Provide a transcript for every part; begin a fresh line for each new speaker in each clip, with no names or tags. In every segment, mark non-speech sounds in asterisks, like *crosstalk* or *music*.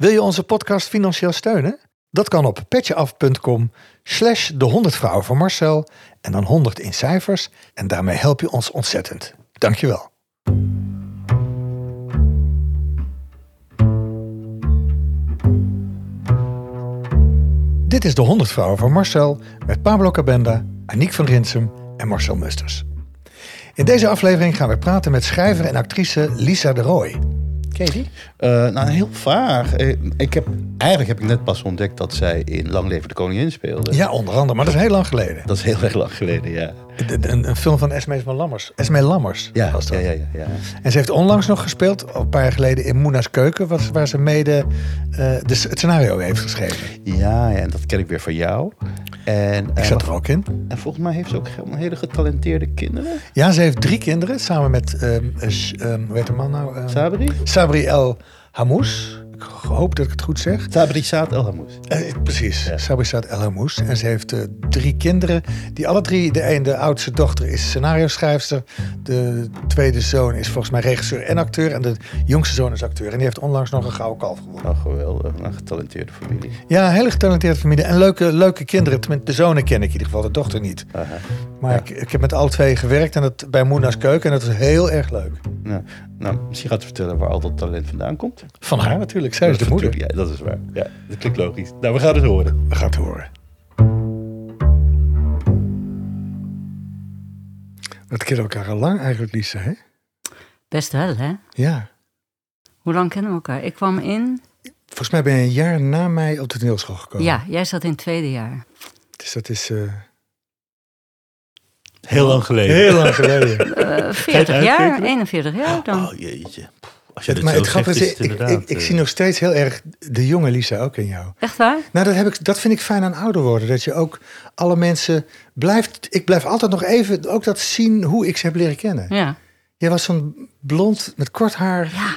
Wil je onze podcast financieel steunen? Dat kan op petjeaf.com slash de 100 vrouwen van Marcel en dan 100 in cijfers. En daarmee help je ons ontzettend. Dankjewel. Dit is de 100 vrouwen van Marcel met Pablo Cabenda, Aniek van Rinsum en Marcel Musters. In deze aflevering gaan we praten met schrijver en actrice Lisa de Rooij.
Uh, nou, heel vaag. Eh, Ik heb, eigenlijk heb ik net pas ontdekt dat zij in Lang Leven de Koningin speelde.
Ja, onder andere, maar dat is heel lang geleden.
Dat is heel erg lang geleden, ja.
Een, een, film van Esme Lammers. Esme Lammers
Ja,
was dat.
ja, ja.
En ze heeft onlangs nog gespeeld, een paar jaar geleden, in Moena's Keuken, wat- waar ze mede eh, de, het scenario heeft geschreven.
Ja, ja, en dat ken ik weer van jou. En,
Ik
eh,
zat er ook in.
en volgens mij heeft ze ook hele getalenteerde kinderen.
Ja, ze heeft drie kinderen, samen met, eh, ehm, hoe heet de man nou? Ehm,
Sabri?
Sabri El Hamous. Ik hoop dat ik het goed zeg.
Sabri Saad El Hamous.
Eh, precies,
Ja.
Saad El Hamous. En ze heeft eh, drie kinderen, die alle drie, de een, de oudste dochter is scenario schrijfster. De tweede zoon is volgens mij regisseur en acteur. En de jongste zoon is acteur. En die heeft onlangs nog een gouden kalf gewonnen.
Nou, geweldig. Een getalenteerde familie.
Ja, een hele getalenteerde familie. En leuke, leuke kinderen. Tenminste, de zonen ken ik in ieder geval, de dochter niet.
Aha.
Maar
Ja.
ik, ik heb met alle twee gewerkt en dat, bij Moena's Keuken. En dat was heel erg leuk.
Nou, nou, misschien gaat ze vertellen waar al dat talent vandaan komt.
Van haar natuurlijk. Zij is de moeder.
Ja, dat is waar. Ja, dat klinkt logisch. Nou, we gaan het horen.
We gaan het horen. Dat kennen elkaar al lang eigenlijk, Lisa, hè?
Best wel, hè?
Ja.
Hoe lang kennen we elkaar? Ik kwam in...
Volgens mij ben je een jaar na mij op de toneelschool gekomen.
Ja, jij zat in het tweede jaar.
Dus dat is eh,
Heel lang geleden.
heel lang geleden.
Eh 40 jaar,
uitrekenen?
41 jaar dan.
Oh jeetje. Als je
Het-
dit
maar
zo
het grappige is,
is het
ik, ik,
inderdaad,
ik
eh,
zie nog steeds heel erg de jonge Lisa ook in jou.
Echt waar?
Nou, dat, heb ik, dat vind ik fijn aan ouder worden. Dat je ook alle mensen blijft... Ik blijf altijd nog even ook dat zien hoe ik ze heb leren kennen.
Ja.
Jij was zo'n blond met kort haar.
Ja.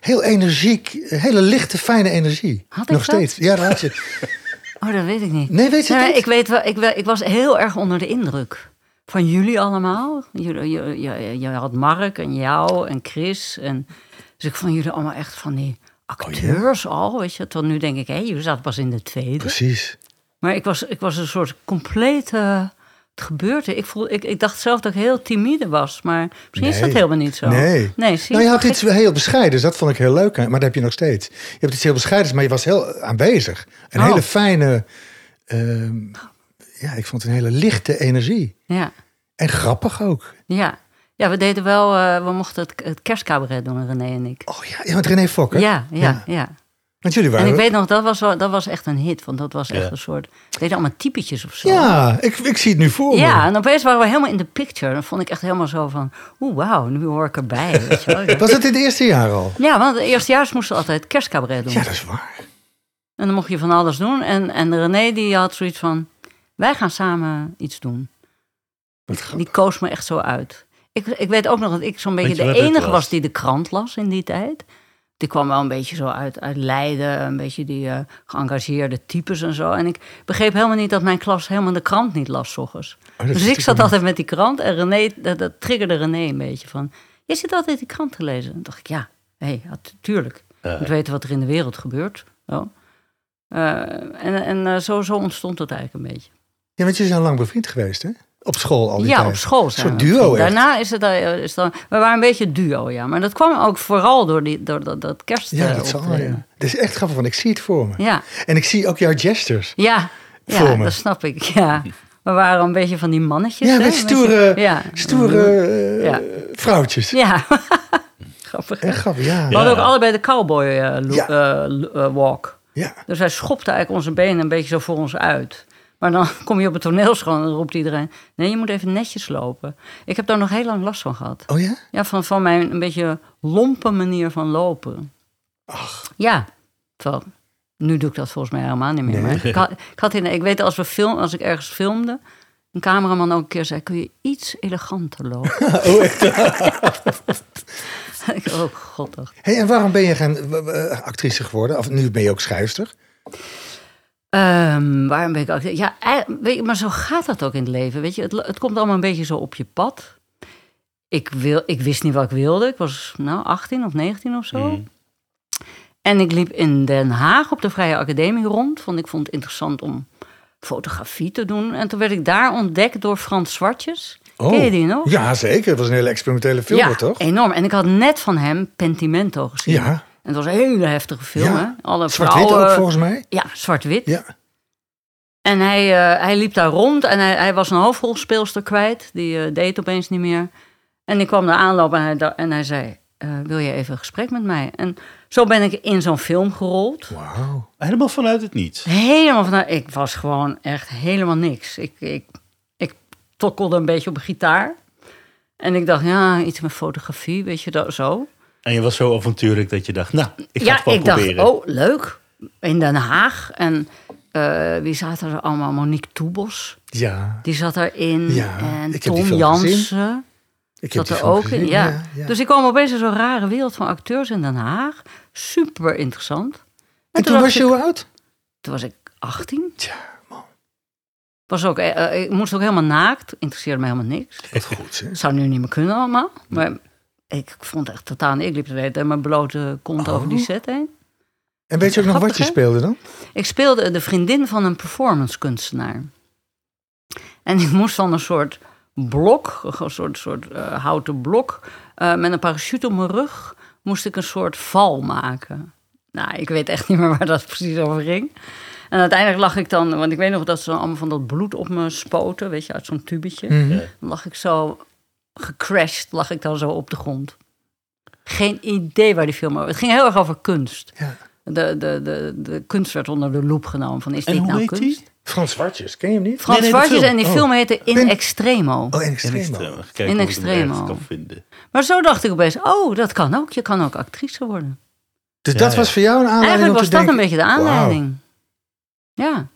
Heel energiek. Hele lichte, fijne energie.
Had ik
nog
dat?
steeds. Ja, dat had je. *laughs*
Oh, dat weet ik niet.
Nee, weet je
Nee,
niet?
ik, weet wel, ik, wel- ik was heel erg onder de indruk. Van jullie allemaal. Je, je, je had Mark en jou en Chris. En, dus ik vond jullie allemaal echt van die acteurs al. Weet je, tot nu denk ik, hé, jullie zaten pas in de tweede.
Precies.
Maar ik was, ik was een soort complete... Het gebeurde. Ik, voel, ik, ik dacht zelf dat ik heel timide was. Maar misschien is dat
Nee.
helemaal niet zo.
Nee.
nee zie
Nou, je had iets heel bescheidens. Dat vond ik heel leuk. Maar dat heb je nog steeds. Je hebt iets heel bescheidens, maar je was heel aanwezig. Een
Oh.
hele fijne... ehm, ja, ik vond het een hele lichte energie.
Ja,
En grappig ook.
ja. ja, we deden wel... eh, we mochten het, het kerstcabaret doen, René en ik.
Oh ja, ja met René Fokker.
Ja, ja, ja.
Want jullie
En
waren...
ik weet nog, dat was, wel, dat was echt een hit. Want dat was echt
Ja.
een soort... We deden allemaal typetjes of zo.
Ja, ik, ik zie het nu voor me.
Ja, en opeens waren we helemaal in de picture. Dan vond ik echt helemaal zo van... Oeh, wauw, nu hoor ik erbij. Weet je wel. *laughs*
Was het in het eerste jaar al?
Ja, want de eerstejaars moesten altijd kerstcabaret doen.
Ja, dat is waar.
En dan mocht je van alles doen. En, en René die had zoiets van... Wij gaan samen iets doen. Die koos me echt zo uit. Ik, ik weet ook nog dat ik zo'n beetje de enige was? die de krant las in die tijd. Die kwam wel een beetje zo uit, uit Leiden, een beetje die eh, geëngageerde types en zo. En ik begreep helemaal niet dat mijn klas helemaal de krant niet las, ochtends.
Oh,
dus ik zat altijd met die krant en René, dat, dat triggerde René een beetje van... Je zit altijd die krant te lezen. En dacht ik, ja, hé, ja, tuurlijk. Ik moet weten wat er in de wereld gebeurt. Zo. Eh, en en eh, zo, zo ontstond het eigenlijk een beetje.
Ja, want jullie zijn lang bevriend geweest, hè? Op school al die
Ja,
tijd.
op school
Een soort duo echt.
Daarna is het, eh, is dan, we waren een beetje duo, ja. Maar dat kwam ook vooral door, die, door dat, dat kerst.
Ja,
eh,
dat zal ja. Het is echt grappig, want ik zie het voor me.
Ja,
En ik zie ook jouw gestures.
ja,
Voor
ja
me.
dat snap ik. Ja. We waren een beetje van die mannetjes.
Ja,
hè,
met stoere,
ja.
stoere eh,
Ja.
vrouwtjes.
Ja, *laughs* grappig.
Echt grappig, ja.
We hadden ook allebei de cowboy eh, eh, eh, walk.
ja.
Dus hij schopte eigenlijk onze benen een beetje zo voor ons uit. Maar dan *laughs* kom je op het toneelschool en dan roept iedereen... nee, je moet even netjes lopen. Ik heb daar nog heel lang last van gehad.
Oh ja?
Ja, van, van mijn een beetje lompe manier van lopen.
Ach,
Ja, terwijl, nu doe ik dat volgens mij helemaal niet meer.
Nee.
Maar ik, had, ik, had in, ik weet als, we film, als ik ergens filmde... een cameraman ook een keer zei... kun je iets eleganter lopen? *laughs*
oh echt? *laughs*
ik, oh god.
Hey, en waarom ben je w- actrice geworden? Of nu ben je ook schrijfster?
Ehm, waarom ben ik ook... Ja, ei- weet je, maar zo gaat dat ook in het leven. Weet je, het, het komt allemaal een beetje zo op je pad. Ik, wil, ik wist niet wat ik wilde. Ik was nou 18 of 19 of zo. En ik liep in Den Haag op de Vrije Academie rond. Want ik vond het interessant om fotografie te doen. En toen werd ik daar ontdekt door Frans Zwartjes. Ken je die nog?
Oh. Ja, zeker. Het was een hele experimentele film,
ja,
toch?
enorm. En ik had net van hem Pentimento gezien.
Ja.
En het was een hele heftige film,
Ja.
hè? Alle
Zwart-wit
vrouwen...
ook, volgens mij.
Ja, zwart-wit.
Ja.
En hij, eh, hij liep daar rond en hij, hij was een hoofdrolspeelster kwijt. Die eh, deed opeens niet meer. En ik kwam naar aanloop en hij, en hij zei... eh, wil je even een gesprek met mij? En zo ben ik in zo'n film gerold.
Wauw.
Helemaal vanuit het niets.
Helemaal van... Ik was gewoon echt helemaal niks. Ik, ik, ik tokkelde een beetje op een gitaar. En ik dacht, ja, iets met fotografie, weet je, dat, zo.
En je was zo avontuurlijk dat je dacht, nou, ik ga
ja,
het wel
ik
proberen.
dacht, oh, leuk. In Den Haag. En eh, wie zaten er allemaal? Monique Toebos.
Ja.
Die zat erin.
Ja,
en
ik
Tom Jansen.
Ik
Zat er ook
gezien.
in. Ja. Dus ik kwam opeens in zo'n rare wereld van acteurs in Den Haag. Super interessant.
En toen was je hoe oud?
Toen was ik 18.
Tja, man.
Was ook, eh, eh, ik moest ook helemaal naakt. Interesseerde me helemaal niks.
Wat goed, hè?
Zou nu niet meer kunnen allemaal. Maar ik vond het echt totaal... Ik liep de met mijn blote kont
Oh.
over die set heen.
En weet je ook nog wat je speelde dan?
Ik speelde de vriendin van een performance kunstenaar. En ik moest dan een soort blok, een soort, soort eh, houten blok, eh, met een parachute op mijn rug, moest ik een soort val maken. Nou, ik weet echt niet meer waar dat precies over ging. En uiteindelijk lag ik dan, want ik weet nog dat ze dan allemaal van dat bloed op me spoten, weet je, uit zo'n tubetje.
Mhm.
Dan lag ik zo gecrashed, lag ik dan zo op de grond. Geen idee waar die film over. Het ging heel erg over kunst.
Ja.
De, de, de, de kunst werd onder de loep genomen. Van, is
En
dit
hoe
nou
heet
kunst?
die?
Frans Zwartjes, ken je hem niet?
Frans
Nee,
Zwartjes en die
Oh.
film heette In
Ben-
Extremo.
Oh, in
In
extremo.
Kijk
In
of ik hem
extremo.
ergens kan vinden.
Maar zo dacht ik opeens, oh, dat kan ook. Je kan ook actrice worden.
Dus
Ja,
dat
ja.
was voor jou een aanleiding
Eigenlijk
om
was
te
dat een beetje de aanleiding. Ja.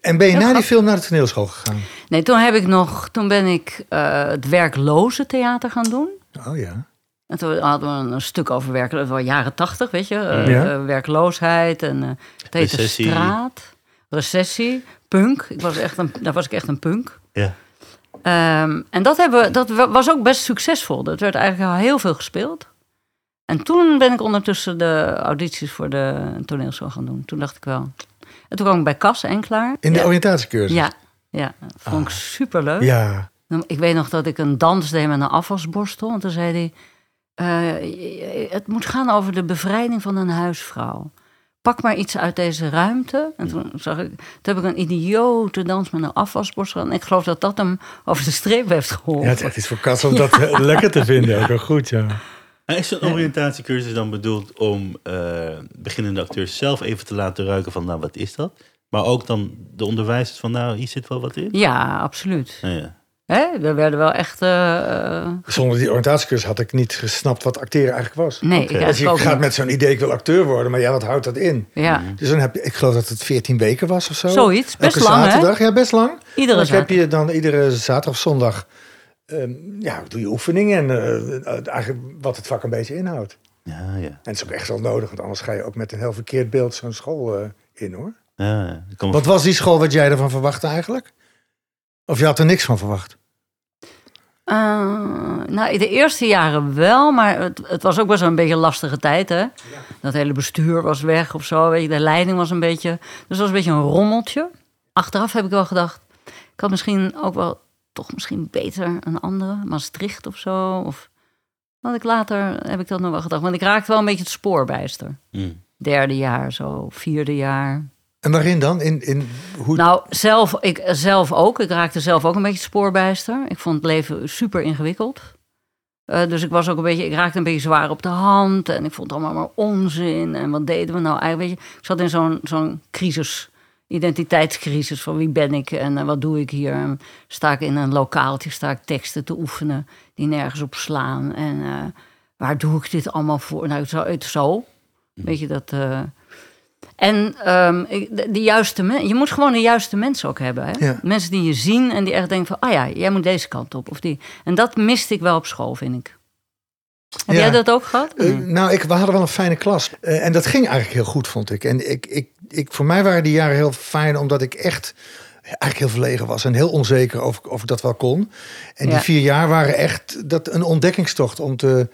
En ben je na die film naar de toneelschool gegaan?
Nee, toen heb ik nog, toen ben ik eh, het werkloze theater gaan doen.
Oh ja.
En toen hadden we een stuk over werken, dat was jaren tachtig, weet je. eh,
Ja.
eh, werkloosheid en het heette
Recessie.
straat. Recessie, punk. Ik was echt een, daar was ik echt een punk.
Ja.
Ehm, en dat, hebben, dat wa- was ook best succesvol. Dat werd eigenlijk al heel veel gespeeld. En toen ben ik ondertussen de audities voor de toneelshow gaan doen. Toen dacht ik wel. En toen kwam ik bij Cas en klaar.
In de
ja.
oriëntatiecursus?
Ja, ja, dat vond ik superleuk.
Ja.
Ik weet nog dat ik een dans deed met een afwasborstel. En toen zei hij... eh, het moet gaan over de bevrijding van een huisvrouw. Pak maar iets uit deze ruimte. En toen, zag ik, toen heb ik een idiote dans met een afwasborstel. En ik geloof dat dat hem over de streep heeft
Ja,
geholpen.
het is voor Kas om dat eh, *laughs* lekker te vinden. Ook wel goed, ja.
En is zo'n oriëntatiecursus dan bedoeld om eh, beginnende acteurs zelf even te laten ruiken van, nou, wat is dat? Maar ook dan de onderwijzers van, nou, hier zit wel wat in?
Ja, absoluut.
Ja.
Hè? We werden wel echt... eh, eh,
Zonder die oriëntatiecursus had ik niet gesnapt wat acteren eigenlijk was.
nee,
Oké.
ik
je
ook
gaat
niet.
met zo'n idee, ik wil acteur worden, maar ja, wat houdt dat in?
Ja,
Dus dan heb je, ik geloof dat het 14 weken was of zo.
Zoiets, best
Elke
lang, hè?
zaterdag, ja, best lang.
iedere
heb je dan iedere zaterdag of zondag, ehm, ja, doe je oefeningen en eh, eigenlijk wat het vak een beetje inhoudt.
Ja, ja.
En het is ook echt wel nodig, want anders ga je ook met een heel verkeerd beeld zo'n school eh, in, hoor.
ja,
Wat was die school wat jij ervan verwachtte eigenlijk? Of je had er niks van verwacht?
Eh, nou, de eerste jaren wel, maar het, het was ook best wel een beetje een lastige tijd, hè? Dat hele bestuur was weg of zo, weet je. De leiding was een beetje... Dus het was een beetje een rommeltje. Achteraf heb ik wel gedacht... Ik had misschien ook wel toch misschien beter een andere, Maastricht of zo. Of had ik later, heb ik dat nog wel gedacht. Want ik raakte wel een beetje het spoorbijster.
Mm.
Derde jaar, zo, vierde jaar.
En waarin dan? In, in hoe...
Nou, zelf, ik zelf ook. Ik raakte zelf ook een beetje spoorbijster. Ik vond het leven super ingewikkeld. Eh, dus ik was ook een beetje, ik raakte een beetje zwaar op de hand. En ik vond het allemaal maar onzin. En wat deden we nou eigenlijk? Weet je, ik zat in zo'n zo'n crisis, identiteitscrisis van wie ben ik en eh, wat doe ik hier? En sta ik in een lokaaltje, sta ik teksten te oefenen die nergens op slaan. En eh, waar doe ik dit allemaal voor? Nou, zo, het zo. Weet je dat. eh, en ehm, de, de juiste men, je moet gewoon de juiste mensen ook hebben. Hè?
Ja.
Mensen die je zien en die echt denken van, ah ja, jij moet deze kant op. Of die. En dat miste ik wel op school, vind ik. Heb
Ja.
jij dat ook gehad?
Eh, nou, ik, we hadden wel een fijne klas. Eh, en dat ging eigenlijk heel goed, vond ik. En ik, ik, ik, voor mij waren die jaren heel fijn, omdat ik echt eigenlijk heel verlegen was en heel onzeker of, ik- of ik dat wel kon. En die vier jaar waren echt dat, een ontdekkingstocht om te,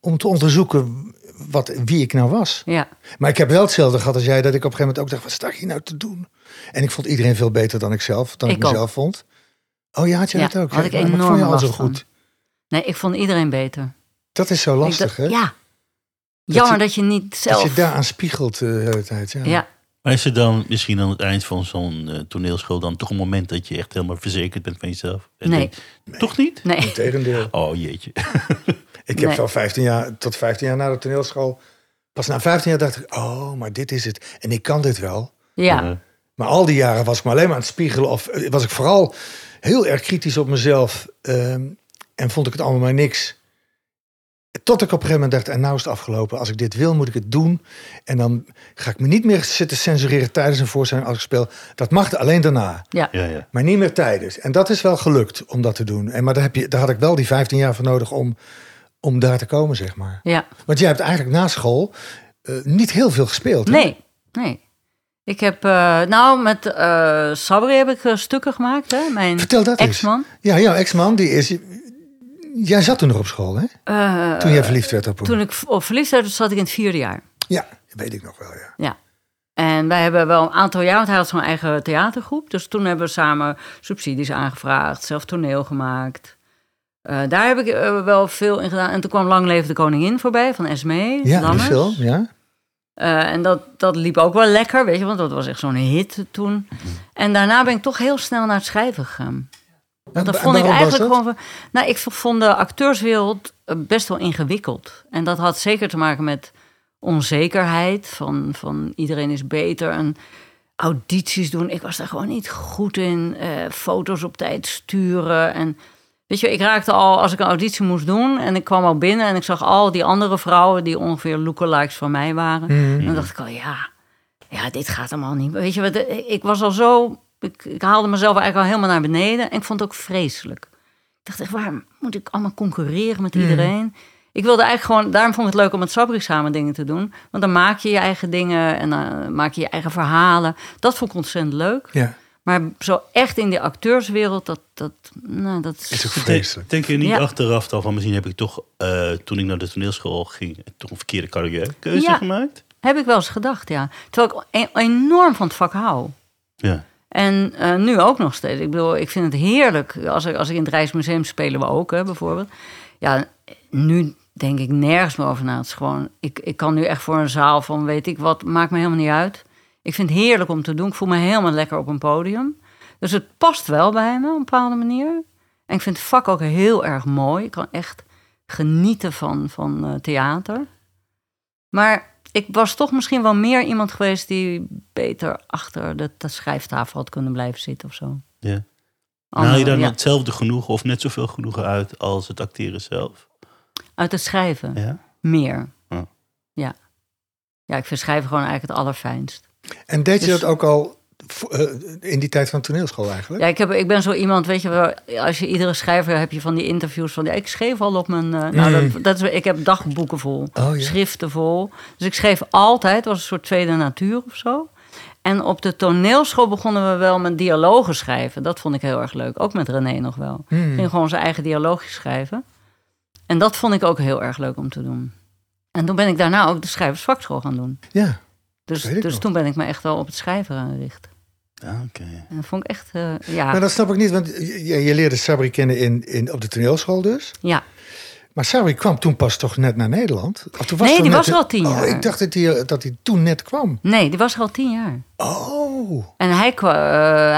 om te onderzoeken wat, wie ik nou was.
Ja.
Maar ik heb wel hetzelfde gehad als jij, dat ik op een gegeven moment ook dacht, wat sta ik hier nou te doen? En ik vond iedereen veel beter dan ik zelf, dan ik,
Ik ook.
mezelf vond. Oh ja, had jij
Ja,
dat ook?
had ik
dat
enorm
vond je al zo goed.
Nee, ik vond iedereen beter.
Dat is zo lastig, hè?
Ja. Jammer
je-
dat je niet
Dat
zelf...
je daaraan spiegelt eh, de hele tijd. Ja.
ja.
Maar is er dan misschien aan het eind van zo'n eh, toneelschool dan toch een moment dat je echt helemaal verzekerd bent van jezelf?
Nee.
denkt, Toch niet?
Nee.
Integendeel.
Oh jeetje. *laughs*
Ik heb
Nee.
wel 15 jaar, tot 15 jaar na de toneelschool. Pas na 15 jaar dacht ik, oh, maar dit is het. En ik kan dit wel.
Ja.
Maar al die jaren was ik me alleen maar aan het spiegelen. Of eh, was ik vooral heel erg kritisch op mezelf. ehm, en vond ik het allemaal maar niks. Tot ik op een gegeven moment dacht, en nou is het afgelopen. Als ik dit wil, moet ik het doen. En dan ga ik me niet meer zitten censureren tijdens een voorstelling als ik speel. Dat mag alleen daarna.
Ja.
ja, ja.
Maar niet meer tijdens. En dat is wel gelukt om dat te doen. En, maar daar, heb je, daar had ik wel die 15 jaar voor nodig om, om daar te komen, zeg maar.
Ja.
Want jij hebt eigenlijk na school eh, niet heel veel gespeeld. hè?
Nee. Nee. Ik heb... eh, nou, met eh Sabri heb ik stukken gemaakt, hè. Mijn
Vertel dat eens.
ex-man.
Ja, jouw ex-man, die is... Jij zat toen nog op school, hè?
Eh,
Toen jij verliefd werd op hem.
Toen ik op verliefd werd, zat ik in het vierde jaar.
Ja, weet ik nog wel, ja.
Ja. En wij hebben wel een aantal jaar, want hij had zo'n eigen theatergroep. Dus toen hebben we samen subsidies aangevraagd, zelf toneel gemaakt. Eh, daar heb ik eh, wel veel in gedaan. En toen kwam Lang Leven de Koningin voorbij van Esmee.
Ja,
Lammers.
film, ja.
En dat, dat liep ook wel lekker, weet je, want dat was echt zo'n hit toen. En daarna ben ik toch heel snel naar het schrijven gegaan. Dat vond ik eigenlijk gewoon. Nou, ik vond de acteurswereld eh, best wel ingewikkeld. En dat had zeker te maken met onzekerheid. Van, van iedereen is beter. En audities doen. Ik was daar gewoon niet goed in. eh, foto's op tijd sturen. En weet je, ik raakte al als ik een auditie moest doen. En ik kwam al binnen en ik zag al die andere vrouwen die ongeveer lookalikes van mij waren.
Mhm.
En dan dacht ik al, ja, ja, dit gaat allemaal niet. Weet je wat, eh, ik was al zo, ik, ik haalde mezelf eigenlijk al helemaal naar beneden. En ik vond het ook vreselijk. Ik dacht echt, waar moet ik allemaal concurreren met iedereen? Ik wilde eigenlijk gewoon, daarom vond ik het leuk om met Sabri samen dingen te doen. Want dan maak je je eigen dingen en dan maak je je eigen verhalen. Dat vond ik ontzettend leuk.
Ja,
Maar zo echt in die acteurswereld, dat, dat, nou, dat
is ook vreselijk.
denk je niet
Ja.
achteraf dan van misschien heb ik toch, eh, toen ik naar de toneelschool ging, toch een verkeerde carrièrekeuze
Ja.
gemaakt?
heb ik wel eens gedacht, ja. Terwijl ik enorm van het vak hou.
Ja.
En eh, nu ook nog steeds. Ik bedoel, ik vind het heerlijk. Als ik, als ik in het Rijksmuseum spelen we ook, hè, bijvoorbeeld. Ja, nu denk ik nergens meer over na. Het is gewoon, ik, ik kan nu echt voor een zaal van weet ik wat, maakt me helemaal niet uit. Ik vind het heerlijk om te doen. Ik voel me helemaal lekker op een podium. Dus het past wel bij me op een bepaalde manier. En ik vind het vak ook heel erg mooi. Ik kan echt genieten van, van eh, theater. Maar ik was toch misschien wel meer iemand geweest die beter achter de, de schrijftafel had kunnen blijven zitten of zo.
ja.
Andere-
Haal je dan
ja,
hetzelfde genoegen of net zoveel genoegen uit als het acteren zelf?
Uit het schrijven,
Ja.
meer.
Ja.
Ja. Ja, ik vind schrijven gewoon eigenlijk het allerfijnst.
En deed je
Dus-
dat ook al in die tijd van toneelschool eigenlijk?
Ja, ik, heb, ik ben zo iemand, weet je wel, als je iedere schrijver heb je van die interviews van, ja, ik schreef al op mijn, eh, nou,
Mm.
dat, dat is, ik heb dagboeken vol,
Oh, ja.
schriften vol. Dus ik schreef altijd, het was een soort tweede natuur of zo. En op de toneelschool begonnen we wel met dialogen schrijven. Dat vond ik heel erg leuk, ook met René nog wel.
Hmm.
ging gewoon zijn eigen dialoogjes schrijven. En dat vond ik ook heel erg leuk om te doen. En toen ben ik daarna ook de schrijversvakschool gaan doen.
Ja,
Dus, dus
nog.
toen ben ik me echt wel op het schrijven gaan richten.
Ah, Oké.
Dat vond ik echt, eh, ja,
maar dat snap ik niet, want je, je leerde Sabri kennen in, in, op de toneelschool dus.
ja.
Maar Sabri kwam toen pas toch net naar Nederland? Of toen was
Nee, die was er al tien
Oh,
jaar.
ik dacht dat hij, dat hij toen net kwam.
Nee, die was er al tien jaar.
Oh,
En hij, eh,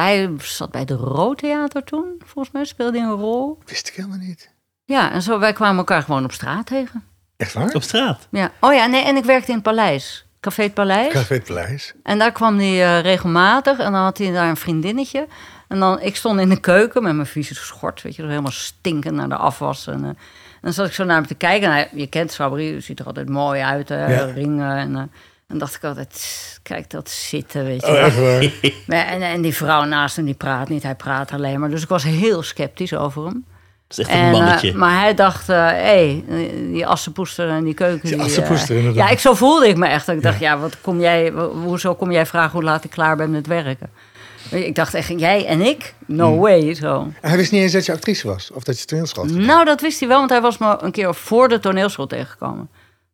hij zat bij de Roodtheater toen, volgens mij speelde hij een rol.
wist ik helemaal niet.
Ja, en zo, wij kwamen elkaar gewoon op straat tegen.
Echt waar?
Op straat?
Ja. Oh ja, nee, en ik werkte in het Paleis. Café het Paleis.
Café het Paleis.
En daar kwam hij eh, regelmatig en dan had hij daar een vriendinnetje. En dan, ik stond in de keuken met mijn vieze schort, weet je, helemaal stinkend naar de afwas. En, eh, en dan zat ik zo naar hem te kijken. En hij, je kent Sabri, ziet er altijd mooi uit,
Ja.
ringen. En, eh, en dacht ik altijd, kijk dat zitten, weet je
Oh, echt waar? *laughs*
En, en die vrouw naast hem, die praat niet, hij praat alleen maar. Dus ik was heel sceptisch over hem.
Dat is echt een
En, eh,
mannetje.
maar hij dacht, hé, hey, die assenpoester en die keuken.
Die
die,
assenpoester,
eh,
inderdaad.
Ja, ik, zo voelde ik me echt. Ik dacht, ja, wat kom jij, ho- hoezo kom jij vragen hoe laat ik klaar ben met werken? Ik dacht echt, jij en ik? No
Hmm.
way, zo.
En hij wist niet eens dat je actrice was. Of dat je toneelschool had gedaan.
Nou, dat wist hij wel, want hij was me een keer voor de toneelschool tegengekomen.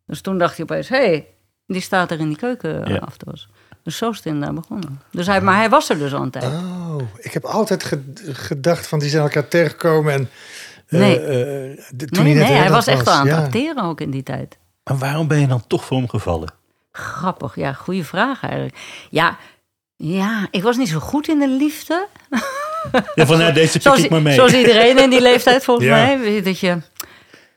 Dus toen dacht hij opeens, hé, hey, die staat er in die keuken
Ja.
af te wassen. Dus zo is het inderdaad begonnen. Dus hij, maar hij was er dus al een tijd.
Oh, ik heb altijd ge- gedacht van die zijn elkaar tegengekomen en... eh,
Nee.
eh, de- toen
nee,
hij
nee, was echt wel aan het
ja.
acteren ook in die tijd.
Maar waarom ben je dan toch voor hem gevallen?
Grappig, ja, goede vraag eigenlijk. Ja, ja, ik was niet zo goed in de liefde. *laughs*
Ja, van nou, deze pik
Zoals,
ik maar mee.
zoals iedereen in die leeftijd volgens *laughs*
Ja.
mij. Dat je,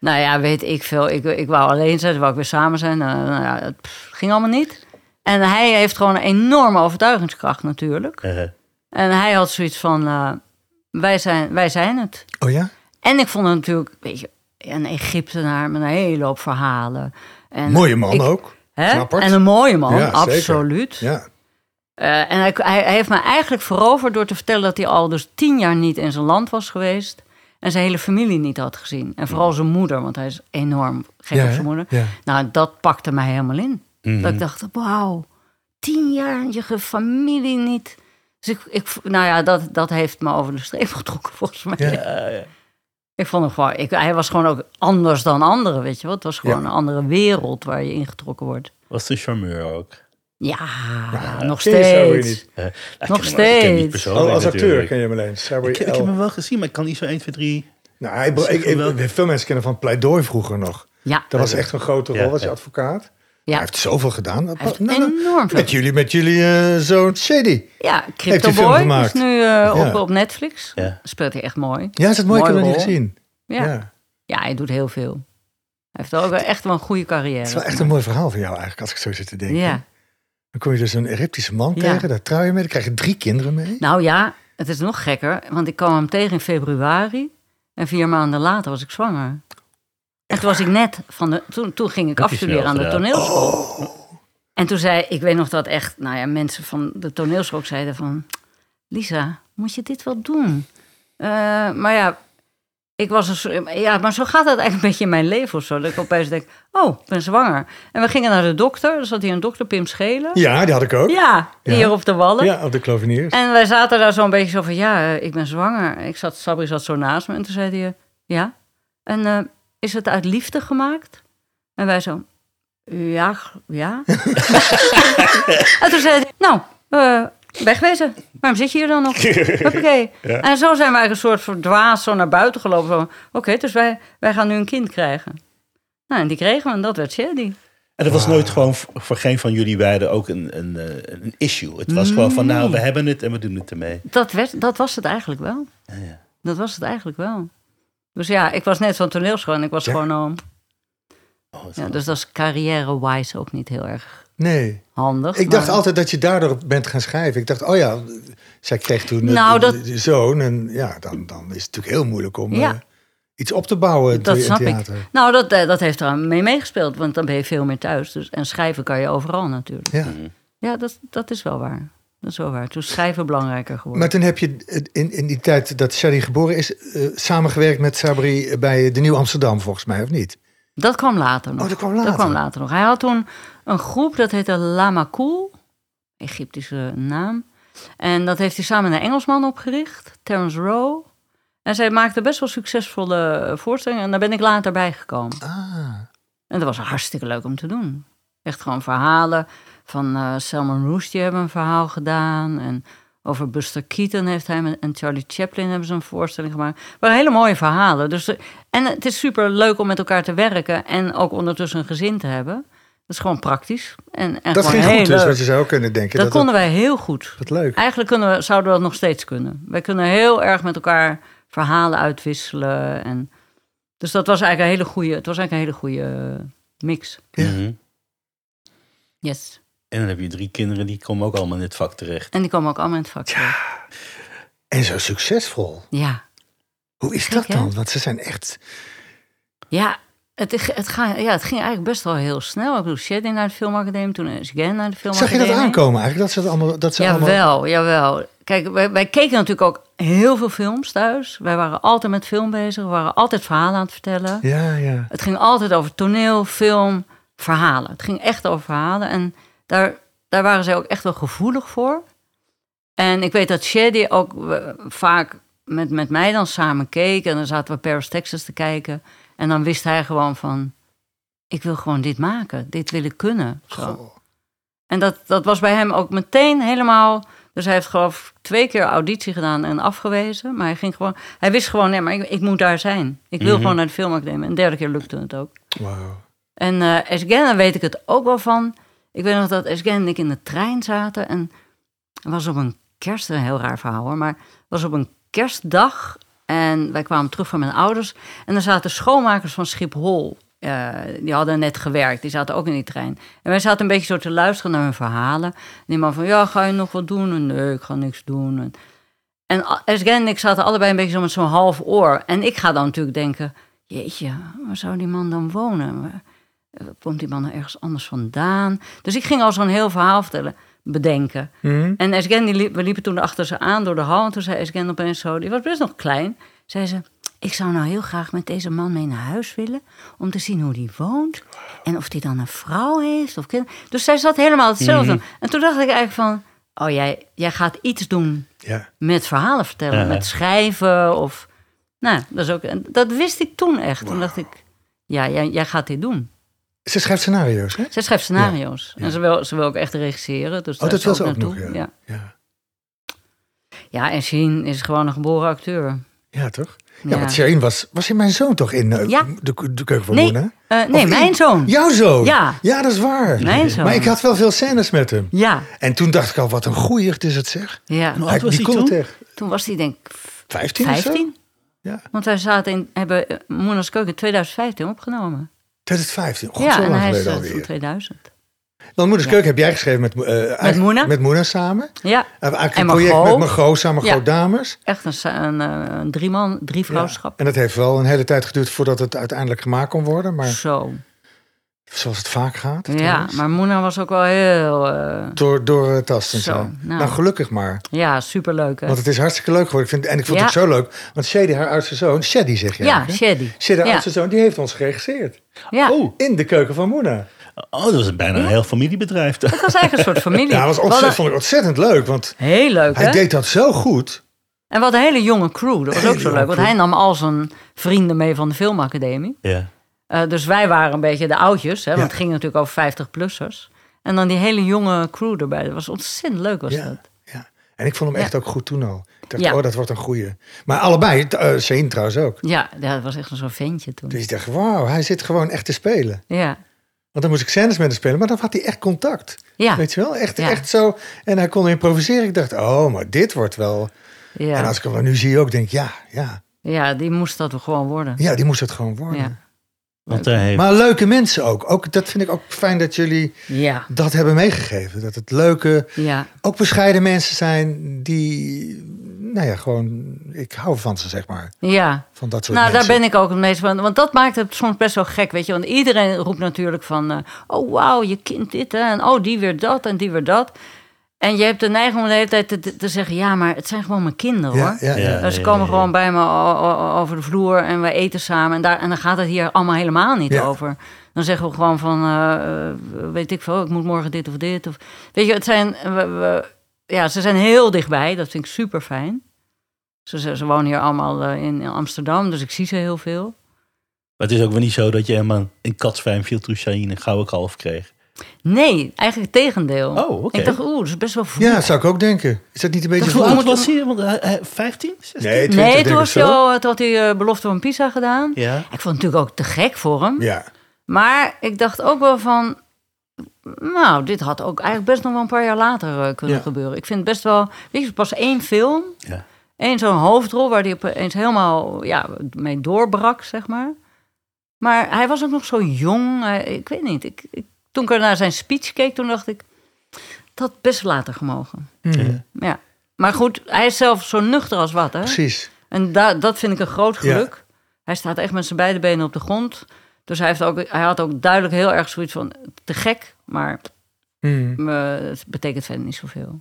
nou ja, weet ik veel. Ik, ik wou alleen zijn, wou ik weer samen zijn. Nou, nou ja, het ging allemaal niet. En hij heeft gewoon een enorme overtuigingskracht natuurlijk.
Eh,
En hij had zoiets van, wij, zijn, wij zijn het.
Oh ja?
En ik vond het natuurlijk, weet je, een Egyptenaar met een hele hoop verhalen. En
Mooie man
ik-
ook.
Hè? En een mooie man,
Ja, zeker.
absoluut.
Ja.
Eh, en hij, hij, hij heeft me eigenlijk veroverd door te vertellen dat hij al dus tien jaar niet in zijn land was geweest. En zijn hele familie niet had gezien. En vooral zijn moeder, want hij is enorm gek
Ja,
op zijn moeder.
Ja.
Nou, dat pakte mij helemaal in.
mhm.
Dat ik dacht, wauw, tien jaar je familie niet. Dus ik, ik, nou ja, dat, dat heeft me over de streep *laughs* getrokken volgens mij.
Ja.
Ik vond hem gewoon, ik, hij was gewoon ook anders dan anderen, weet je wat? Het was gewoon
Ja.
een andere wereld waar je ingetrokken wordt.
Was de charmeur ook.
Ja, ja, nog steeds.
niet?
Nog
ken hem
steeds.
Oh, als acteur
natuurlijk.
ken je hem alleen. Sabri
Ik, heb hem wel gezien, maar ik kan niet zo 1, 2, 3...
Nou, hij, ik, ik,
wel.
veel mensen kennen van Pleidooi vroeger nog.
Ja,
Dat was echt een grote rol
Ja,
als
ja.
advocaat. Hij
ja.
heeft zoveel gedaan.
Hij heeft
Nou, nou,
enorm veel.
met jullie, met jullie eh, zoon Shady.
Ja, Crypto Boy is nu eh, op,
Ja.
op Netflix.
Ja.
Speelt hij echt mooi.
Ja, is het mooi? Ik heb hem niet gezien.
Ja.
Ja.
ja, hij doet heel veel. Hij heeft ook echt wel een goede carrière.
Het is wel echt een mooi verhaal van jou eigenlijk, als ik zo zit te denken.
Ja.
Dan kom je dus een Egyptische man
Ja.
tegen, daar trouw je mee, dan krijg je drie kinderen mee.
Nou ja, het is nog gekker, want ik kwam hem tegen in februari. En vier maanden later was ik zwanger. En toen was ik net van de. Toen, toen ging ik
Heb
afstuderen aan de toneelschool. En toen zei ik weet nog dat echt, nou ja, mensen van de toneelschool ook zeiden van. Lisa, moet je dit wel doen? Eh, maar ja, ik was een ja, maar zo gaat het eigenlijk een beetje in mijn leven of zo. Dat ik opeens denk, oh, ik ben zwanger. En we gingen naar de dokter. Er zat hier een dokter, Pim Schelen.
Ja, die had ik ook.
Ja,
Ja.
hier op de Wallen.
Ja, op de Kloveniers.
En wij zaten daar zo'n beetje zo van, ja, ik ben zwanger. Ik zat, Sabri zat zo naast me en toen zei hij, ja. En eh, is het uit liefde gemaakt? En wij zo, ja, ja. *laughs* en toen zei hij, nou, eh, wegwezen. Waarom zit je hier dan nog? *laughs* Oké. En zo zijn wij een soort verdwaasd zo naar buiten gelopen. Oké, dus wij, wij gaan nu een kind krijgen. Nou, en die kregen we en dat werd Shady.
En dat was nooit gewoon voor, geen van jullie beiden ook een, een, eh, een issue. Het was gewoon van, nou, we hebben het en we doen het ermee.
Dat, werd, dat was het eigenlijk wel.
Ja, ja.
Dat was het eigenlijk wel. Dus ja, ik was net van toneelschool en ik was
Ja.
gewoon al...
Oh,
Ja, dus dat is carrière-wise ook niet heel erg
Nee.
handig.
Ik dacht altijd dat je daardoor bent gaan schrijven. Ik dacht, oh ja, zij kreeg toen een-
Nou, dat-
zoon. En ja, dan, dan is het natuurlijk heel moeilijk om
Ja.
eh, iets op te bouwen
Dat
in
snap
theater.
ik. Nou, dat, eh, dat heeft er aan mee meegespeeld, want dan ben je veel meer thuis. Dus, en schrijven kan je overal natuurlijk.
Ja.
Ja, dat, dat is wel waar. Dat is wel waar. Toen is schrijven belangrijker geworden.
Maar toen heb je in, in die tijd dat Shadi geboren is, eh, samengewerkt met Sabri bij de Nieuw Amsterdam, volgens mij, of niet?
Dat kwam later nog.
Oh, dat kwam later.
Dat kwam later nog. Hij had toen een groep, dat heette Lama Cool. Egyptische naam. En dat heeft hij samen met een Engelsman opgericht, Terence Rowe. En zij maakte best wel succesvolle voorstellingen. En daar ben ik later bij gekomen.
Ah,
En dat was hartstikke leuk om te doen. Echt gewoon verhalen van eh Salman Rushdie hebben een verhaal gedaan. En over Buster Keaton heeft hij en Charlie Chaplin hebben ze een voorstelling gemaakt. Het waren hele mooie verhalen. Dus, de- en het is super leuk om met elkaar te werken en ook ondertussen een gezin te hebben. Dat is gewoon praktisch. En, en
dat
gewoon
ging
heel
goed dus, wat je zou kunnen denken.
Dat,
dat
konden wij heel goed.
Wat leuk.
Eigenlijk kunnen we, zouden we dat nog steeds kunnen. Wij kunnen heel erg met elkaar verhalen uitwisselen. En, dus dat was eigenlijk een hele goede, het was eigenlijk een hele goede eh, mix.
Ja.
Mhm.
Yes.
En dan heb je drie kinderen, die komen ook allemaal in dit vak terecht.
En die komen ook allemaal in het vak. terug.
En zo succesvol.
Ja.
Hoe is
Gek,
dat
hè?
dan? Want ze zijn echt...
Ja, het, het, ga, ja, het ging eigenlijk best wel heel snel. Ik bedoel, Shady naar de filmacademie, toen is Gen naar de
Zag
filmacademie.
je dat aankomen eigenlijk? Dat ze, het allemaal, dat ze allemaal...
Jawel, jawel. Kijk, wij, wij keken natuurlijk ook heel veel films thuis. Wij waren altijd met film bezig. We waren altijd verhalen aan het vertellen.
Ja, ja.
Het ging altijd over toneel, film, verhalen. Het ging echt over verhalen. En daar, daar waren zij ook echt wel gevoelig voor. En ik weet dat Shady ook eh, vaak met, met mij dan samen keek. En dan zaten we Paris, Texas te kijken. En dan wist hij gewoon van... ik wil gewoon dit maken. Dit wil ik kunnen. Zo. En dat, dat was bij hem ook meteen helemaal... Dus hij heeft geloof ik twee keer auditie gedaan en afgewezen. Maar hij ging gewoon... Hij wist gewoon, nee, maar ik, ik moet daar zijn. Ik wil
Mhm.
gewoon naar de filmacademie. En de derde keer lukte het ook. En daar weet ik het ook wel van. Ik weet nog dat Esgen en ik in de trein zaten. En was op een kerst, een heel raar verhaal hoor. Maar was op een kerstdag. En wij kwamen terug van mijn ouders. En er zaten schoonmakers van Schiphol. eh, die hadden net gewerkt. Die zaten ook in die trein. En wij zaten een beetje zo te luisteren naar hun verhalen. En die man van, ja, ga je nog wat doen? En nee, ik ga niks doen. En, en en ik zaten allebei een beetje zo met zo'n half oor. En ik ga dan natuurlijk denken... Jeetje, waar zou die man dan wonen? Eh, Komt die man nou ergens anders vandaan? Dus ik ging al zo'n heel verhaal vertellen, bedenken.
Mhm.
En Esgen, die liep, we liepen toen achter ze aan door de hal. En toen zei Esgen opeens zo, die was best nog klein. Zei ze, ik zou nou heel graag met deze man mee naar huis willen. Om te zien hoe die woont. En of die dan een vrouw heeft of kinderen. Dus zij zat helemaal hetzelfde. En toen dacht ik eigenlijk van, oh jij, jij gaat iets doen
Ja.
met verhalen vertellen.
Ja.
Met schrijven of... Nou, dat, is ook, dat wist ik toen echt. Toen dacht ik, ja, jij, jij gaat dit doen.
Ze schrijft scenario's, hè?
Zij schrijft scenario's.
Ja.
En ze wil, ze wil ook echt regisseren. Dus
Oh, dat
is
wil
ze
ze ook nog,
naartoe.
ja.
ja.
Ja,
Ja, en Sheen is gewoon een geboren acteur.
ja toch? Ja,
Ja.
want Shane was, was in mijn zoon toch in eh,
Ja.
de, de keuken van
Nee,
Moena?
eh,
Of
nee,
in-
mijn zoon.
Jouw zoon?
Ja.
Ja, dat is waar.
Mijn zoon.
Maar ik had wel veel scènes met hem.
Ja,
En toen dacht ik al, wat een goeie is het zeg.
ja.
Hoe oud was
die
hij
kon
toen?
echt.
Toen was hij denk ik
15 of zo?
15.
Ja.
Want wij zaten in, hebben eh, Moena's Keuken 2015 opgenomen.
2015. God,
ja,
zo
en
lang
hij is eh, van
alweer.
2000.
Want Moeders Keuken heb jij geschreven met, eh, eigenlijk
Moena?
Met Moena samen.
Ja,
Uh, eigenlijk
En
een project met Margot samen,
Ja.
Dames.
echt een, een, eh, een drieman, drie vrouwschap.
En dat heeft wel een hele tijd geduurd voordat het uiteindelijk gemaakt kon worden. Maar
Zo.
Zoals het vaak gaat.
Ja,
trouwens.
maar Moena was ook wel heel... eh,
Door, door het tasten en
Zo,
zo.
nou.
Nou. gelukkig maar.
ja, superleuk. Hè?
Want het is hartstikke leuk geworden. Ik vind, en ik vond
Ja.
het zo leuk. Want Shady, haar oudste zoon, Shady zeg je
ja? Shady.
Shady, haar
Ja.
oudste zoon, die heeft ons geregisseerd.
Ja,
Oh,
In de keuken van Moena.
oh, dat was bijna een heel familiebedrijf.
het was eigenlijk een soort *laughs* familie.
Ja, dat was ontzettend, vond ik ontzettend leuk. Want
Heel leuk,
hij
hè?
deed dat zo goed.
En hadden een hele jonge crew. Dat was
Hele
ook zo leuk. Want
crew.
hij nam al zijn vrienden mee van de filmacademie.
Ja.
Eh, dus wij waren een beetje de oudjes. Hè, want
Ja.
het ging natuurlijk over 50-plussers. En dan die hele jonge crew erbij. Dat was ontzettend leuk, was
Ja,
dat.
ja. En ik vond hem
Ja.
echt ook goed toen al. Ik dacht,
Ja.
oh, dat wordt een goeie. Maar allebei, Shane trouwens ook.
Ja, dat was echt zo'n ventje toen.
Dus ik dacht, wauw, hij zit gewoon echt te spelen.
Ja,
Want dan moest ik scènes met hem spelen, maar dan had hij echt contact.
ja,
Weet je wel? Echt, echt zo. En hij kon improviseren. Ik dacht, oh, maar dit wordt wel... En
ja.
als ik hem nu zie ook, denk ik, ja, ja.
ja, die moest dat gewoon worden.
Ja, die moest het gewoon worden.
Ja.
Want hij heeft...
Maar leuke mensen ook. ook. Dat vind ik ook fijn dat jullie
Ja,
dat hebben meegegeven. Dat het leuke,
ja,
ook bescheiden mensen zijn die... Nou ja, gewoon... Ik hou van ze, zeg maar.
ja.
Van dat soort
Nou, daar ben ik ook het meest van. Want dat maakt het soms best wel gek, weet je. Want iedereen roept natuurlijk van... eh, oh, wauw, je kind dit, hè. En oh, die weer dat en die weer dat. En je hebt de neiging om de hele tijd te, te- zeggen... ja, maar het zijn gewoon mijn kinderen, hoor.
ja, ja.
Ja.
Dus ze komen gewoon bij me over de vloer en we eten samen. En, daar, en dan gaat het hier allemaal helemaal niet
Ja.
over. Dan zeggen we gewoon van, eh, eh, weet ik veel, ik moet morgen dit of dit. Of, weet je, het zijn, we, we- ja, ze zijn heel dichtbij. Dat vind ik super fijn. Ze, ze, ze wonen hier allemaal eh, in, in Amsterdam, dus ik zie ze heel veel.
Maar het is ook wel niet zo dat je helemaal in katsfijn viel een gouden kalf kreeg.
Nee, eigenlijk het tegendeel.
Oh, oké.
Ik dacht, oeh, dat is best wel vroeg.
Ja, dat zou ik ook denken. Is dat niet een beetje...
Dat
Hoe oud was hij? Want hij- hij- 15? 16?
Nee, 20
nee,
denk
toen,
ik
was
zo.
hij al, toen had hij eh, belofte van Pisa gedaan.
Ja.
Ik vond het natuurlijk ook te gek voor hem.
Ja.
Maar ik dacht ook wel van. Nou, dit had ook eigenlijk best nog wel een paar jaar later eh, kunnen
Ja.
gebeuren. Ik vind het best wel. Weet je, pas één film.
Ja.
één zo'n hoofdrol waar hij opeens helemaal ja, mee doorbrak, zeg maar. Maar hij was ook nog zo jong. Ik weet niet. Ik, ik, toen ik er naar zijn speech keek, toen dacht ik. Dat had best later gemogen. Ja. Maar goed, hij is zelf zo nuchter als wat, hè?
Precies.
En da dat vind ik een groot
Ja.
geluk. Hij staat echt met zijn beide benen op de grond. Dus hij, heeft ook, hij had ook duidelijk heel erg zoiets van... te gek, maar eh, het betekent verder niet zoveel.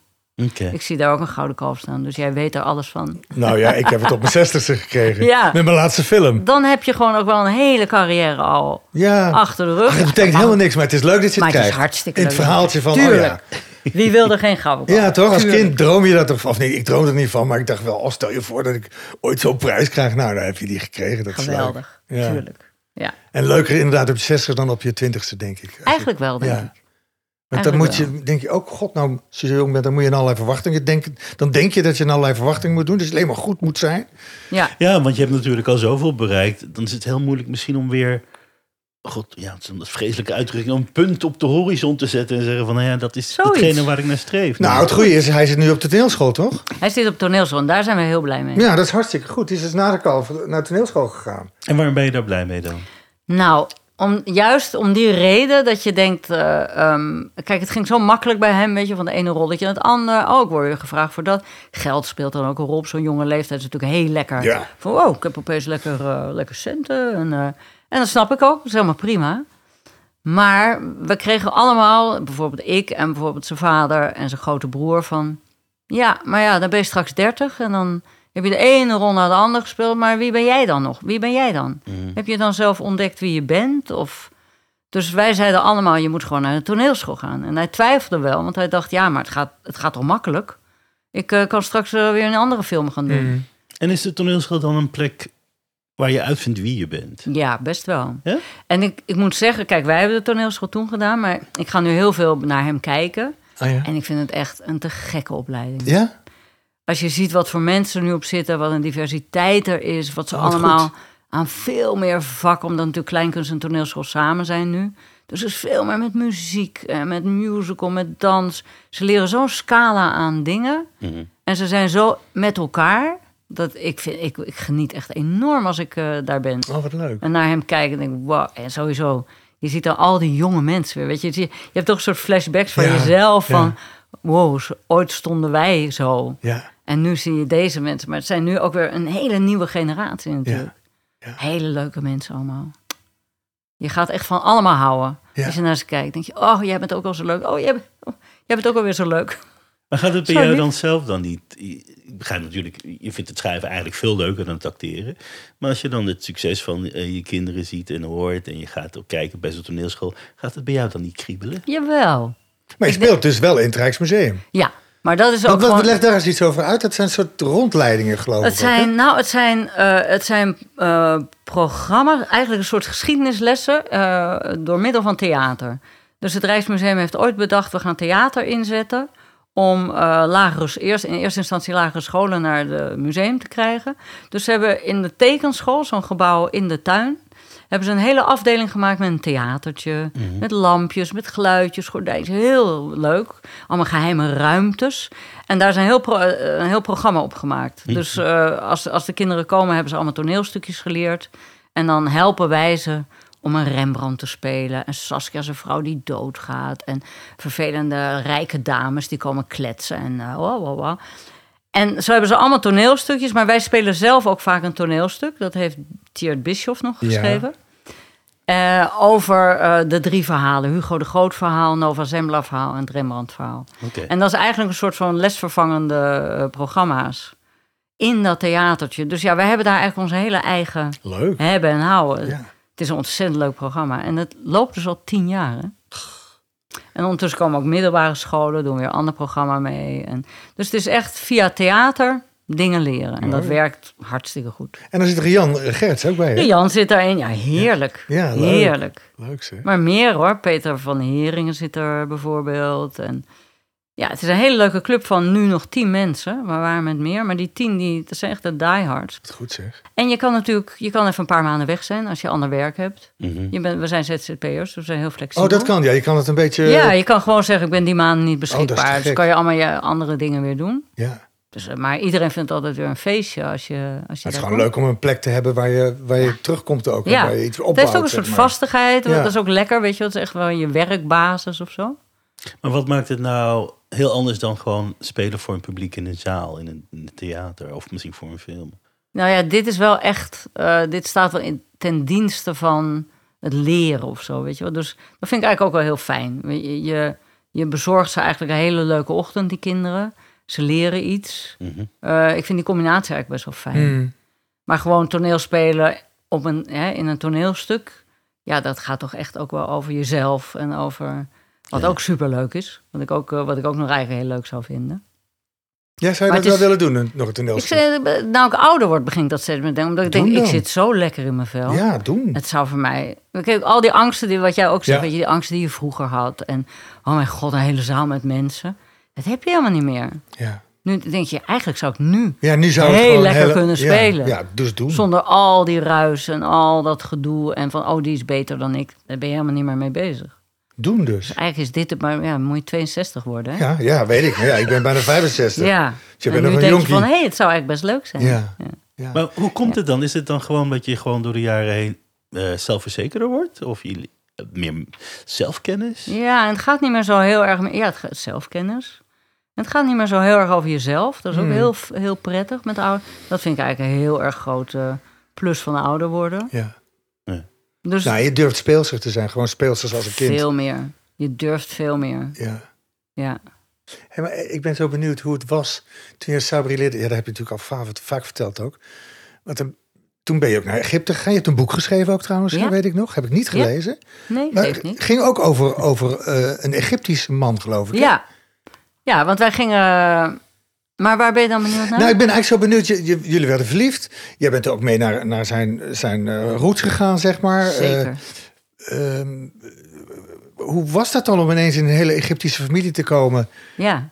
Ik zie daar ook een gouden kalf staan, dus jij weet er alles van.
Nou ja, ik heb het op mijn *laughs* zestigste gekregen.
Ja.
Met mijn laatste film.
Dan heb je gewoon ook wel een hele carrière al
Ja.
achter de rug.
Ach, het betekent helemaal niks, maar het is leuk dat je
Maar
het
het is
krijgt.
hartstikke
In het
leuk.
verhaaltje van,
Tuurlijk.
oh
Wie wil er geen gouden
ja.
kalf?
Ja, toch? Als
Tuurlijk.
kind droom je dat toch? Of nee, ik droomde er niet van, maar ik dacht wel, oh, stel je voor dat ik ooit zo'n prijs krijg. Nou, dan heb je die gekregen. Dat.
Geweldig,
Ja.
tuurlijk. Ja.
En leuker inderdaad op je 60 dan op je 20ste, denk ik.
Eigenlijk wel, denk
Ja.
ik.
Want dan moet je, denk je ook, god, nou, als je zo jong bent, dan moet je in allerlei verwachtingen denken. Dan denk je dat je in allerlei verwachtingen moet doen. Dus het alleen maar goed moet zijn.
Ja,
Ja, want je hebt natuurlijk al zoveel bereikt. Dan is het heel moeilijk misschien om weer... God, ja, het is een vreselijke uitdrukking. Een punt op de horizon te zetten en zeggen van... Nou ja, dat is
Zoiets.
hetgene waar ik naar streef.
Nou, het goede is, hij zit nu op de toneelschool, toch?
hij zit op toneelschool en daar zijn we heel blij mee.
Ja, dat is hartstikke goed. Die is dus na de kalf naar de toneelschool gegaan.
En waarom ben je daar blij mee dan?
Nou, om, juist om die reden dat je denkt... eh, ehm, kijk, het ging zo makkelijk bij hem, weet je, van de ene rolletje naar het andere. Oh, ik word weer gevraagd voor dat. Geld speelt dan ook een rol op zo'n jonge leeftijd. is natuurlijk heel lekker.
Ja.
Van, wow, ik heb opeens lekker, eh, lekker centen. En, eh, en dat snap ik ook, dat is helemaal prima. Maar we kregen allemaal, bijvoorbeeld ik en bijvoorbeeld zijn vader en zijn grote broer van... Ja, maar ja, dan ben je straks 30 en dan heb je de ene rol naar de andere gespeeld. Maar wie ben jij dan nog? Wie ben jij dan? Heb je dan zelf ontdekt wie je bent? Of... Dus wij zeiden allemaal, je moet gewoon naar de toneelschool gaan. En hij twijfelde wel, want hij dacht, ja, maar het gaat, het gaat toch makkelijk? Ik eh, kan straks eh, weer een andere film gaan doen.
En is de toneelschool dan een plek waar je uitvindt wie je bent?
Ja, best wel.
Ja?
En ik, ik moet zeggen, kijk, wij hebben de toneelschool toen gedaan, maar ik ga nu heel veel naar hem kijken.
Ah ja?
En ik vind het echt een te gekke opleiding.
Ja?
Als je ziet wat voor mensen er nu op zitten, wat een diversiteit er is, wat ze
Oh, wat
allemaal
goed.
aan veel meer vakken, omdat natuurlijk kleinkunst en toneelschool samen zijn nu. Dus er is veel meer met muziek en met musical, met dans. Ze leren zo'n scala aan dingen.
Mhm.
En ze zijn zo met elkaar. Dat ik, vind, ik, ik geniet echt enorm als ik eh, daar ben.
Oh, wat leuk.
En naar hem kijken en denk ik, wow. En sowieso, je ziet dan al die jonge mensen weer. Weet je, je hebt toch een soort flashbacks van
Ja,
jezelf.
ja.
Wow, ooit stonden wij zo.
Ja,
En nu zie je deze mensen. Maar het zijn nu ook weer een hele nieuwe generatie natuurlijk.
Ja.
Hele leuke mensen allemaal. Je gaat echt van allemaal houden.
Ja.
Als je naar ze kijkt, denk je, oh, jij bent ook al zo leuk. Oh, jij bent, oh, jij bent ook alweer zo leuk.
Maar gaat het bij jou dan zelf dan niet? Ik begrijp natuurlijk, je vindt het schrijven eigenlijk veel leuker dan het acteren. Maar als je dan het succes van eh, je kinderen ziet en hoort en je gaat ook kijken bij zo'n toneelschool, gaat het bij jou dan niet kriebelen?
Jawel.
Maar je speelt dus wel in het Rijksmuseum.
Ja, maar dat is ook
wat,
gewoon...
leg daar eens iets over uit. Dat zijn soort rondleidingen, geloof
Het
ik. ook,
zijn, nou, het zijn, eh, het zijn eh, programma's, eigenlijk een soort geschiedenislessen eh, door middel van theater. Dus het Rijksmuseum heeft ooit bedacht, we gaan theater inzetten om lagere, eerst, in eerste instantie lagere scholen naar het museum te krijgen. Dus ze hebben in de tekenschool, zo'n gebouw in de tuin, hebben ze een hele afdeling gemaakt met een theatertje, met lampjes, met geluidjes, gordijntjes. Heel leuk. Allemaal geheime ruimtes. En daar is een heel, pro- eh, een heel programma op gemaakt. Dus eh, als, als de kinderen komen, hebben ze allemaal toneelstukjes geleerd. En dan helpen wij ze om een Rembrandt te spelen. En Saskia is een vrouw die doodgaat. En vervelende rijke dames die komen kletsen. En eh, wow, wow, wow. En zo hebben ze allemaal toneelstukjes. Maar wij spelen zelf ook vaak een toneelstuk. Dat heeft Tjeerd Bischoff nog
Ja.
Eh, over eh, de drie verhalen. Hugo de Groot verhaal, Nova Zembla verhaal en het Rembrandt verhaal. En dat is eigenlijk een soort van lesvervangende eh, programma's. In dat theatertje. Dus ja, wij hebben daar eigenlijk onze hele eigen
Leuk.
hebben en houden.
Ja.
Het is een ontzettend leuk programma. En het loopt dus al tien jaar. Hè? En ondertussen komen ook middelbare scholen, doen weer een ander programma mee. En, dus het is echt via theater dingen leren. En dat werkt hartstikke goed.
En dan zit Rian Gerts ook bij,
Jan zit daarin. Ja, heerlijk.
Ja, leuk.
heerlijk.
Leuk zeg.
Maar meer hoor. Peter van Heringen zit er bijvoorbeeld. En ja, het is een hele leuke club van nu nog tien mensen. Maar waren met meer. Maar die tien, die, dat zijn echt de diehards.
Wat goed zeg.
En je kan natuurlijk, je kan even een paar maanden weg zijn als je ander werk hebt.
Mhm.
Je bent, we zijn ZZP'ers, dus we zijn heel flexibel.
Oh, dat kan. Ja, je kan het een beetje...
Ja, je kan gewoon zeggen, ik ben die maanden niet
Oh,
beschikbaar.
te
dus kan je allemaal je andere dingen weer doen.
Ja.
Dus, eh, maar iedereen vindt het altijd weer een feestje als je, als je
Het is gewoon
komt.
leuk om een plek te hebben waar je, waar je terugkomt ook.
Ja,
waar je iets
het
opbouwt.
heeft ook een soort
maar.
vastigheid.
Ja.
Dat is ook lekker, weet je. Dat is echt wel je werkbasis of zo.
Maar wat maakt het nou heel anders dan gewoon spelen voor een publiek in een zaal, in een, in een theater of misschien voor een film?
Nou ja, dit is wel echt, eh, dit staat wel in, ten dienste van het leren of zo, weet je wel. Dus dat vind ik eigenlijk ook wel heel fijn. Je, je, je bezorgt ze eigenlijk een hele leuke ochtend, die kinderen. Ze leren iets.
Mhm.
Eh, ik vind die combinatie eigenlijk best wel fijn.
Hmm.
Maar gewoon toneelspelen op een, hè, in een toneelstuk, ja, dat gaat toch echt ook wel over jezelf en over wat
Ja.
ook superleuk is. Wat ik ook, eh, wat ik ook nog eigenlijk heel leuk zou vinden.
Ja, zou je
Maar
dat wel
is-
willen doen, nog een
Ik
toneelstuk?
zeg, eh, nou ik ouder word, begin ik dat steeds meer te denken. Omdat ik
Doen
denk, ik zit zo lekker in mijn vel.
Ja, doen.
Het zou voor mij... Kijk, al die angsten, die, wat jij ook zegt,
Ja.
weet je, die angsten die je vroeger had. En, oh mijn god, een hele zaal met mensen. Dat heb je helemaal niet meer.
Ja.
Nu denk je, eigenlijk zou ik nu,
Ja, nu zou het
Heel lekker
hele-
kunnen spelen.
Ja, dus doen.
zonder al die ruis en al dat gedoe. En van, oh, die is beter dan ik. Daar ben je helemaal niet meer mee bezig.
Doen dus.
Dus eigenlijk is dit het, maar ja, moet je 62 worden, hè?
Ja, ja, weet ik. Ja, ik ben bijna 65.
Ja.
Je
en
bent
nu
nog een
denk je
jonkie.
van, hé, hey, het zou eigenlijk best leuk zijn.
Ja. Ja.
Maar hoe komt het dan? Is het dan gewoon dat je gewoon door de jaren heen eh, zelfverzekerder wordt? Of je hebt meer zelfkennis?
Ja, en het gaat niet meer zo heel erg... Ja, het gaat zelfkennis. Het gaat niet meer zo heel erg over jezelf. Dat is ook
Hmm.
heel, heel prettig met ouder. Dat vind ik eigenlijk een heel erg grote plus van ouder worden.
Ja.
Dus
Nou, je durft speelser te zijn. Gewoon speelser als een kind.
veel meer. Je durft veel meer.
Ja.
Ja.
Hey, maar ik ben zo benieuwd hoe het was toen je Sabri leerde. Ja, dat heb je natuurlijk al vaak, vaak verteld ook. Want dan- toen ben je ook naar Egypte gegaan. Je hebt een boek geschreven ook trouwens,
Ja.
weet ik nog. Heb ik niet
Ja.
gelezen.
Nee,
Maar het
niet.
ging ook over, over eh, een Egyptische man, geloof ik.
Ja. Ja, want wij gingen... Maar waar ben je dan benieuwd naar?
Nou, ik ben eigenlijk zo benieuwd. Jullie werden verliefd. Jij bent ook mee naar, naar zijn, zijn eh, roots gegaan, zeg maar.
Zeker.
Eh, ehm, hoe was dat dan om ineens in een hele Egyptische familie te komen?
Ja.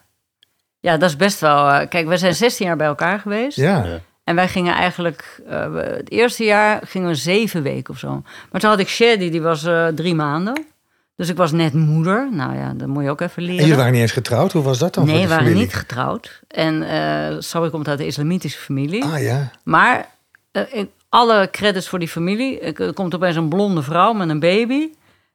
Ja, dat is best wel... eh, kijk, we zijn 16 jaar bij elkaar geweest.
Ja,
Ja.
En wij gingen eigenlijk... eh, het eerste jaar gingen we zeven weken of zo. Maar toen had ik Shady, die was eh, drie maanden. Dus ik was net moeder. Nou ja, dat moet je ook even leren.
en jullie waren niet eens getrouwd. Hoe was dat dan
nee, we waren niet getrouwd. En eh Sabri komt uit de islamitische familie.
Ah ja,
Maar eh, ik- alle credits voor die familie. Ik- Er komt opeens een blonde vrouw met een baby.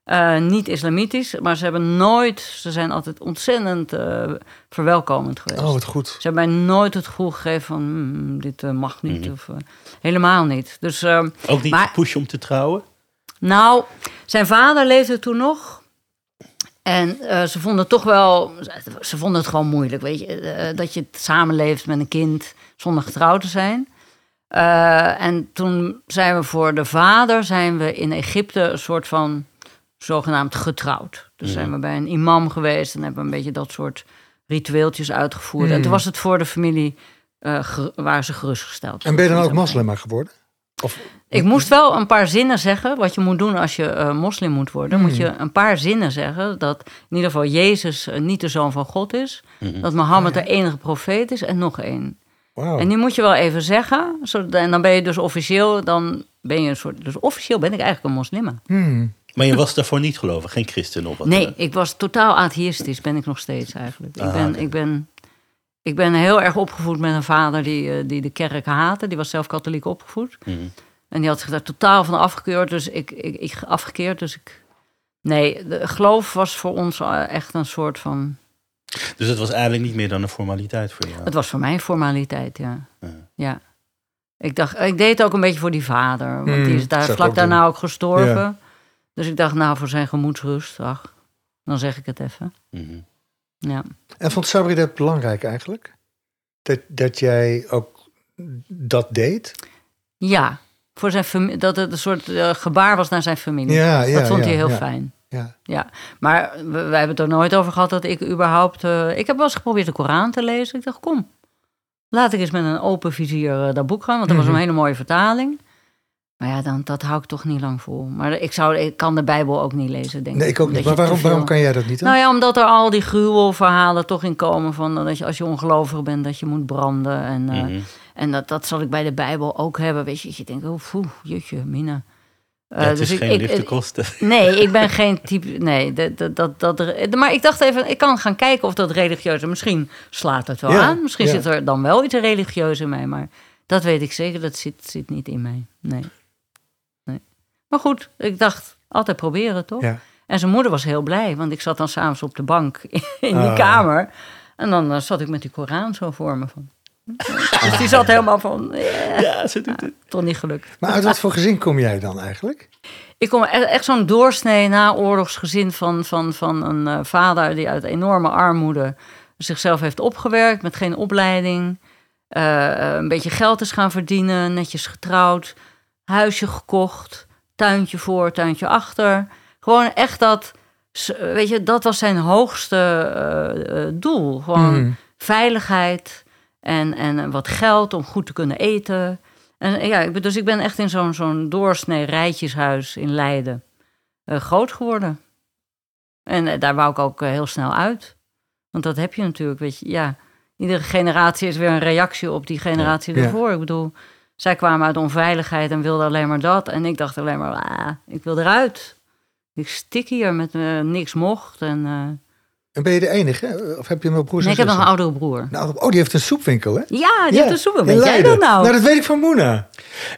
Eh, niet islamitisch, maar ze hebben nooit... Ze zijn altijd ontzettend eh, verwelkomend geweest.
oh wat goed.
Ze hebben mij nooit het gevoel gegeven van... "Hmm, dit eh, mag niet, of eh, helemaal niet. Dus... eh,
Ook niet
Maar-
push om te trouwen?
Nou, zijn vader leefde toen nog. En eh, ze vonden het toch wel... Ze vonden het gewoon moeilijk, weet je. eh, dat je samenleeft met een kind zonder getrouwd te zijn. Eh, en toen zijn we voor de vader... zijn we in Egypte een soort van zogenaamd getrouwd. Dus zijn we bij een imam geweest... en hebben we een beetje dat soort ritueeltjes uitgevoerd. En toen was het voor de familie... waren ze gerustgesteld.
En ben je dan ook moslima geworden? Of,
Ik moest wel een paar zinnen zeggen. Wat je moet doen als je eh, moslim moet worden. Moet je een paar zinnen zeggen. Dat in ieder geval Jezus eh, niet de zoon van God is. Dat Mohammed de enige profeet is. En nog één. En die moet je wel even zeggen. zodat- En dan ben je dus officieel. Dan ben je een soort. Dus officieel ben ik eigenlijk een moslima.
Hmm.
Maar je was daarvoor niet gelovig, geen christen of wat dan
Nee, ik was totaal atheïstisch. Ben ik nog steeds eigenlijk. Ik
Ah,
ben, ik ben, ik ben heel erg opgevoed met een vader die, eh, die de kerk haatte. Die was zelf katholiek opgevoed.
Mhm.
En die had zich daar totaal van afgekeurd. Dus ik, ik, ik afgekeerd. Dus ik. Nee, de geloof was voor ons eh, echt een soort van.
Dus het was eigenlijk niet meer dan een formaliteit voor jou?
Het was voor mij een formaliteit, ja.
Ja.
Ja. Ik dacht, ik deed het ook een beetje voor die vader. Want
Hmm,
die is daar vlak
ook
daarna
doen.
ook gestorven.
Ja.
Dus ik dacht, nou, voor zijn gemoedsrust, ach, dan zeg ik het even.
Mhm.
Ja.
En vond Sabri dat belangrijk eigenlijk? Dat, dat jij ook dat deed?
Ja, voor zijn familie, dat het een soort eh, gebaar was naar zijn familie.
Ja, ja,
dat vond
ja,
hij heel fijn.
Ja.
Ja, maar we, wij hebben het er nooit over gehad dat ik überhaupt... eh, ik heb wel eens geprobeerd de Koran te lezen. Ik dacht, kom, laat ik eens met een open vizier eh, dat boek gaan. Want dat was
Mhm.
een hele mooie vertaling. Maar ja, dan, dat hou ik toch niet lang vol. Maar ik, zou, ik kan de Bijbel ook niet lezen, denk
Nee, ik ook niet. Maar waarom, waarom kan jij dat niet dan?
Nou ja, omdat er al die gruwelverhalen toch in komen... van dat je als je ongelovig bent, dat je moet branden. En, eh,
Mhm.
en dat, dat zal ik bij de Bijbel ook hebben. Weet je, je denkt, oh, foe, jutje, mina.
Ja,
Eh,
het
dus
is
ik-
geen
ik-
lichte
ik-
kosten. *laughs*
Nee, ik ben geen type. Nee, dat, dat, dat, dat, maar ik dacht even, ik kan gaan kijken of dat religieuze. Misschien slaat het wel
Ja,
aan. Misschien
ja.
zit er dan wel iets religieus in mij. Maar dat weet ik zeker, dat zit, zit niet in mij. Nee. Maar goed, ik dacht, altijd proberen toch?
Ja.
En zijn moeder was heel blij, want ik zat dan s'avonds op de bank in die
Ah.
kamer. En dan eh, zat ik met die Koran zo voor me. Van. Dus die zat helemaal van, ja,
Ja, ze doet het.
toch niet gelukt.
Maar uit wat voor gezin kom jij dan eigenlijk?
Ik kom e- echt zo'n doorsnee naoorlogsgezin van, van, van een eh, vader die uit enorme armoede zichzelf heeft opgewerkt met geen opleiding. eh, een beetje geld is gaan verdienen, netjes getrouwd, huisje gekocht, tuintje voor, tuintje achter. Gewoon echt dat, s- weet je, dat was zijn hoogste eh, eh, doel. Gewoon
Mhm.
veiligheid En, en wat geld om goed te kunnen eten. En ja, dus ik ben echt in zo'n zo'n doorsnee rijtjeshuis in Leiden eh, groot geworden. En eh, daar wou ik ook eh, heel snel uit. Want dat heb je natuurlijk, weet je. Ja, iedere generatie is weer een reactie op die generatie
Ja.
ervoor. Ik bedoel, zij kwamen uit onveiligheid en wilden alleen maar dat. En ik dacht alleen maar, ah, ik wil eruit. Ik stik hier met eh, niks mocht. En, eh,
En ben je de enige? Of heb je nog broers
nee, ik heb nog een oudere broer.
Nou, oh, die heeft een soepwinkel, hè?
Ja, die
Ja,
heeft een soep.
in
Weet jij
Leiden.
dat nou?
Nou, dat weet ik van Moena.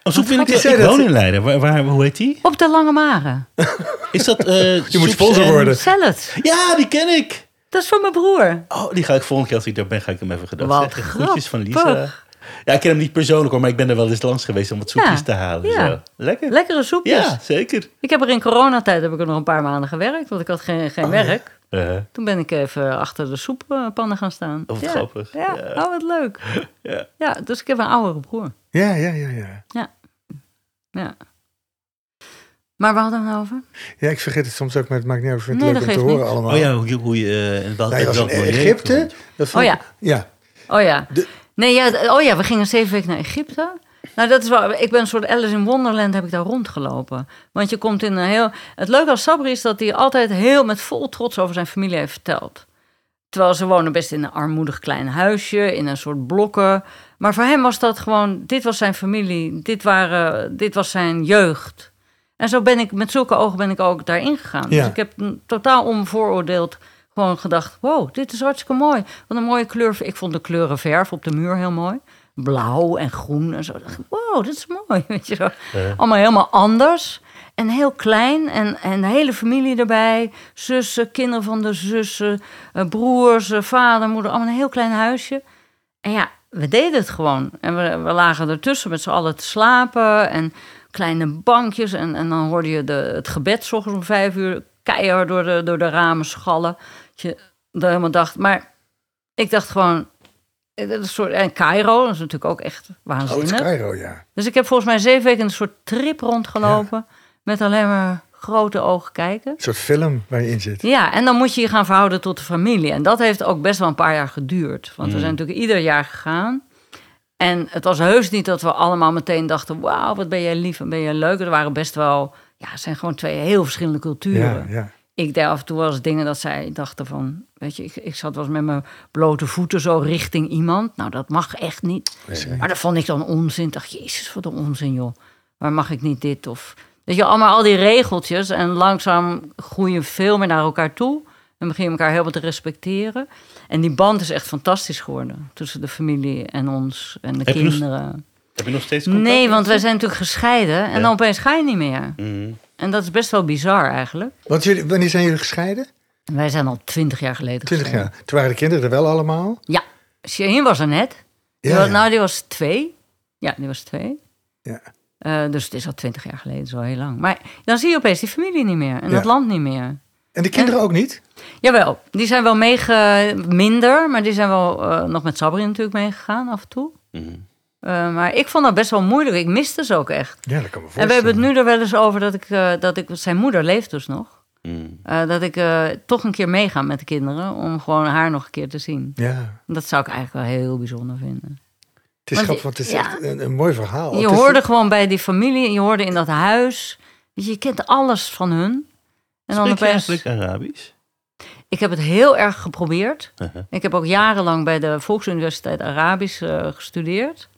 Oh, soep vind ik,
Die
ik woon in Leiden. Waar, waar, hoe heet die?
Op de Lange Maren. *laughs*
Is dat... eh,
Je moet sponsor
en-
worden.
Salad.
Ja, die ken ik.
Dat is van mijn broer.
Oh, die ga ik volgende keer als ik daar ben, ga ik hem even gedag
Wat
zeggen. Groetjes van Lisa. Ja, ik ken hem niet persoonlijk hoor, maar ik ben er wel eens langs geweest om wat soepjes
Ja,
te halen.
ja.
Zo. Lekker.
Lekkere soepjes.
Ja, zeker.
Ik heb er in coronatijd heb ik er nog een paar maanden gewerkt, want ik had geen, geen
Oh, ja.
werk.
Eh,
Toen ben ik even achter de soeppannen gaan staan.
Oh, wat
ja.
grappig.
Ja,
Ja.
oh wat leuk. *laughs*
ja.
Ja, dus ik heb een oudere broer.
Ja, ja, ja, ja.
Ja. Maar waar hadden we het over?
Ja, ik vergeet het soms ook, maar het maakt niet uit. Ik vind het
Nee,
leuk om te horen allemaal.
Oh ja, hoe je, hoe je eh, in welk,
Ja, je was
welk
in Egypte. Dat vond
Oh
ik- Ja.
Oh ja.
De-
Nee, ja, oh ja, we gingen zeven weken naar Egypte. Nou, dat is wel, ik ben een soort Alice in Wonderland, heb ik daar rondgelopen. Want je komt in een heel... Het leuke als Sabri is dat hij altijd heel met vol trots over zijn familie heeft verteld. Terwijl ze wonen best in een armoedig klein huisje, in een soort blokken. Maar voor hem was dat gewoon, dit was zijn familie, dit, waren, dit was zijn jeugd. En zo ben ik, met zulke ogen ben ik ook daarin gegaan.
Ja.
Dus ik heb totaal onvooroordeeld gewoon gedacht, wow, dit is hartstikke mooi. Wat een mooie kleur. Ik vond de kleuren verf op de muur heel mooi. Blauw en groen en zo. Wow, dit is mooi. *laughs* Weet je zo. Allemaal helemaal anders. En heel klein. En, en de hele familie erbij. Zussen, kinderen van de zussen. eh, broers, eh, vader, moeder. Allemaal een heel klein huisje. En ja, we deden het gewoon. En we, we lagen ertussen met z'n allen te slapen. En kleine bankjes. En, en dan hoorde je de, het gebed 's ochtends om vijf uur keihard door de, door de ramen schallen. Dat je helemaal dacht. Maar ik dacht gewoon. eh, een soort, en Cairo, dat is natuurlijk ook echt
Oh,
waanzinnig.
Cairo, ja.
Dus ik heb volgens mij zeven weken een soort trip rondgelopen. Met alleen maar grote ogen kijken.
Een soort film waar je in zit.
Ja, en dan moet je je gaan verhouden tot de familie. En dat heeft ook best wel een paar jaar geduurd. Want we zijn natuurlijk ieder jaar gegaan. En het was heus niet dat we allemaal meteen dachten... wauw, wat ben jij lief en ben jij leuk. Er waren best wel... Ja, het zijn gewoon twee heel verschillende culturen.
Ja, ja.
Ik deed af en toe wel eens dingen dat zij dachten van... Weet je, ik, ik zat wel eens met mijn blote voeten zo richting iemand. Nou, dat mag echt niet. Maar dat vond ik dan onzin. Ik dacht, jezus, wat een onzin, joh. Maar mag ik niet dit? Of, weet je, allemaal al die regeltjes. En langzaam groei je veel meer naar elkaar toe. En begin je elkaar helemaal te respecteren. En die band is echt fantastisch geworden. Tussen de familie en ons en de
Heb je nog-
kinderen.
Heb je nog steeds contact?
Nee, want wij zijn natuurlijk gescheiden. En
Ja.
dan opeens ga je niet meer.
Mhm.
En dat is best wel bizar eigenlijk.
Want jullie, wanneer zijn jullie gescheiden?
Wij zijn al twintig jaar geleden
20
gescheiden.
jaar. Toen waren de kinderen er wel allemaal.
Ja, Shaheen was er net. Die
Ja,
was-
ja.
Nou, die was twee. Ja, die was twee.
Ja.
Eh, dus het is al twintig jaar geleden, zo heel lang. Maar dan zie je opeens die familie niet meer en
Ja.
dat land niet meer.
En de kinderen ook niet?
Jawel, die zijn wel meege... minder, maar die zijn wel eh, nog met Sabri natuurlijk meegegaan af en toe.
Mhm.
Eh, maar ik vond dat best wel moeilijk. Ik miste ze ook echt.
Ja, dat kan me
En we hebben het nu er wel eens over dat ik... eh, dat ik zijn moeder leeft dus nog.
Mhm.
Eh, dat ik eh, toch een keer meega met de kinderen... om gewoon haar nog een keer te zien.
Ja,
Dat zou ik eigenlijk wel heel bijzonder vinden.
het is
Want
grappig, want het is
ja.
echt een, een mooi verhaal.
Je hoorde gewoon bij die familie, je hoorde in dat huis. Je, je kent alles van hun. En dan
je eigenlijk Arabisch?
Ik heb het heel erg geprobeerd.
Uh-huh.
Ik heb ook jarenlang bij de Volksuniversiteit Arabisch eh, gestudeerd.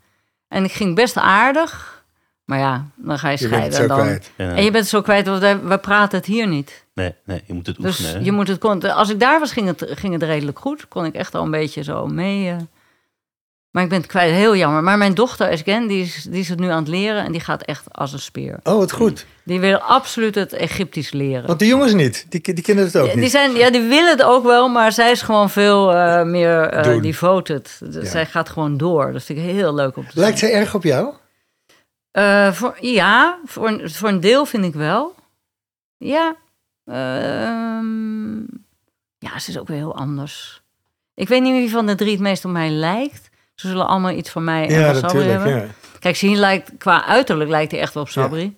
En ik ging best aardig. Maar ja, dan ga je
Je bent het
scheiden. dan,
kwijt.
Ja.
en je bent het zo kwijt, want wij, wij praten het hier niet.
Nee, nee, je moet het
Dus
oefenen. hè?
je moet het, kon- als ik daar was, ging het, ging het redelijk goed. Kon ik echt al een beetje zo mee. Maar ik ben het kwijt, heel jammer. Maar mijn dochter, Esgen, die is, die is het nu aan het leren. En die gaat echt als een speer.
Oh, wat goed.
Die wil absoluut het Egyptisch leren.
Want de jongens niet. Die, die kennen het ook
Ja, die,
niet.
zijn, ja, die willen het ook wel, maar zij is gewoon veel eh, meer
Doen.
devoted. Dus
Ja.
Zij gaat gewoon door. Dat vind ik heel leuk om te zien.
Lijkt zij erg op jou?
Eh, voor, ja, voor een, voor een deel vind ik wel. Ja. Ehm, ja, ze is ook weer heel anders. Ik weet niet wie van de drie het meest op mij lijkt. Ze zullen allemaal iets van mij en
Ja,
van Sabri hebben.
Ja.
Kijk, Sien lijkt, qua uiterlijk lijkt hij echt wel op Sabri.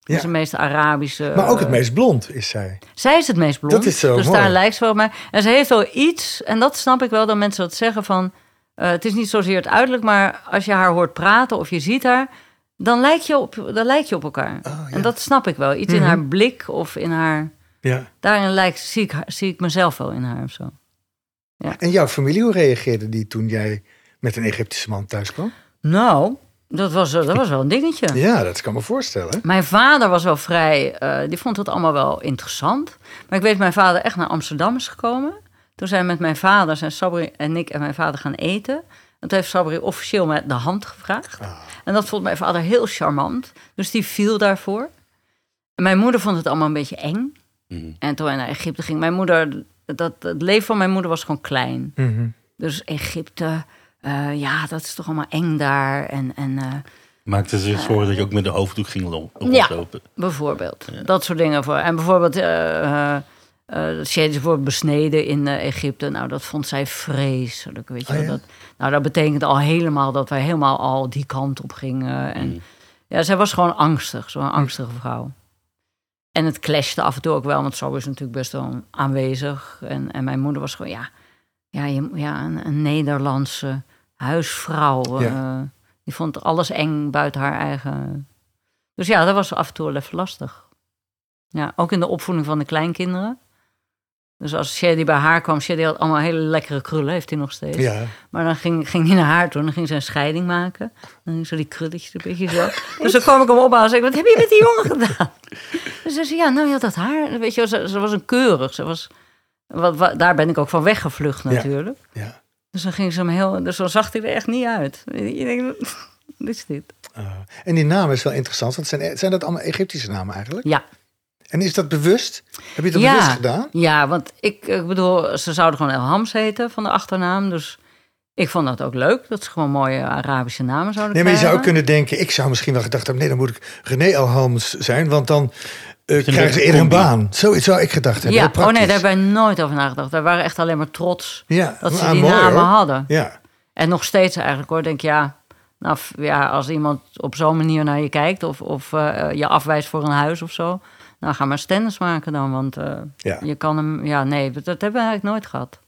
Ja.
is de meest Arabische...
Maar ook het
eh,
meest blond is zij.
Zij is het meest blond.
Dat is zo
Dus
mooi.
daar lijkt ze wel mij. En ze heeft wel iets, en dat snap ik wel dat mensen dat zeggen van... Eh, het is niet zozeer het uiterlijk, maar als je haar hoort praten of je ziet haar, dan lijk je op, dan lijk je op elkaar.
Oh, ja.
En dat snap ik wel. Iets in
Mhm.
haar blik of in haar.
Ja.
Daarin lijkt, zie, ik, zie ik mezelf wel in haar of zo.
En jouw familie, hoe reageerde die toen jij met een Egyptische man thuis kwam?
Nou, dat was, dat was wel een dingetje.
Ja, dat kan me voorstellen.
Mijn vader was wel vrij, eh, die vond het allemaal wel interessant. Maar ik weet, mijn vader echt naar Amsterdam is gekomen. Toen zijn met mijn vader, zijn Sabri en ik en mijn vader gaan eten. En toen heeft Sabri officieel met de hand gevraagd.
Ah.
En dat vond mijn vader heel charmant. Dus die viel daarvoor. En mijn moeder vond het allemaal een beetje eng.
Mhm.
En toen hij naar Egypte ging, mijn moeder, dat, het leven van mijn moeder was gewoon klein.
Mhm.
Dus Egypte, eh, ja, dat is toch allemaal eng daar. En, en eh,
Maakte ze zorgen dat je ook met de hoofddoek ging lo-
Ja. Bijvoorbeeld. Dat soort dingen. Voor. En bijvoorbeeld, eh eh eh, is bijvoorbeeld besneden in eh, Egypte. Nou, dat vond zij vreselijk. Weet je
Oh, ja?
dat, nou, dat betekent al helemaal dat wij helemaal al die kant op gingen. En
Mm.
ja, zij was gewoon angstig. Zo'n angstige vrouw. En het clashte af en toe ook wel, want zo is natuurlijk best wel aanwezig. En, en mijn moeder was gewoon, ja, ja, je, ja een, een Nederlandse huisvrouw.
Ja.
eh, die vond alles eng buiten haar eigen. Dus ja, dat was af en toe wel even lastig. Ja, ook in de opvoeding van de kleinkinderen. Dus als Shady bij haar kwam, Shady had allemaal hele lekkere krullen, heeft hij nog steeds.
Ja.
Maar dan ging, ging hij naar haar toe en dan ging ze een scheiding maken. Dan ging zo die krulletjes een beetje zo. *laughs* Dus dan kwam ik hem ophalen en zei wat heb je met die jongen gedaan? *laughs* Dus ze zei, ja, nou ja, dat haar. Weet je, ze, ze was een keurig. Ze was, wat, wat- daar ben ik ook van weggevlucht natuurlijk.
ja.
Dus dan ging ze hem heel, dus dan zag hij er echt niet uit. Je denkt, *laughs* wat is dit?
Ah. en die naam is wel interessant, want zijn, zijn dat allemaal Egyptische namen eigenlijk?
Ja,
En is dat bewust? Heb je dat
Ja.
bewust gedaan?
ja, want ik, ik bedoel, ze zouden gewoon El Hams heten van de achternaam. Dus ik vond dat ook leuk, dat ze gewoon mooie Arabische namen zouden
Nee, maar je zou ook kunnen denken, ik zou misschien wel gedacht hebben, nee, dan moet ik René Alhams zijn, want dan eh,
een
krijgen ze eerder een baan. Zoiets zou ik gedacht hebben.
Ja,
heel
oh nee, daar hebben wij nooit over nagedacht. Wij waren echt alleen maar trots
ja,
dat ze
ah,
die
mooi,
namen
hoor.
hadden.
Ja,
En nog steeds eigenlijk hoor, denk je, ja, nou, ja, als iemand op zo'n manier naar je kijkt of, of eh, je afwijst voor een huis of zo, nou ga maar stennis maken dan, want eh,
ja.
je kan hem, ja, nee, dat hebben we eigenlijk nooit gehad.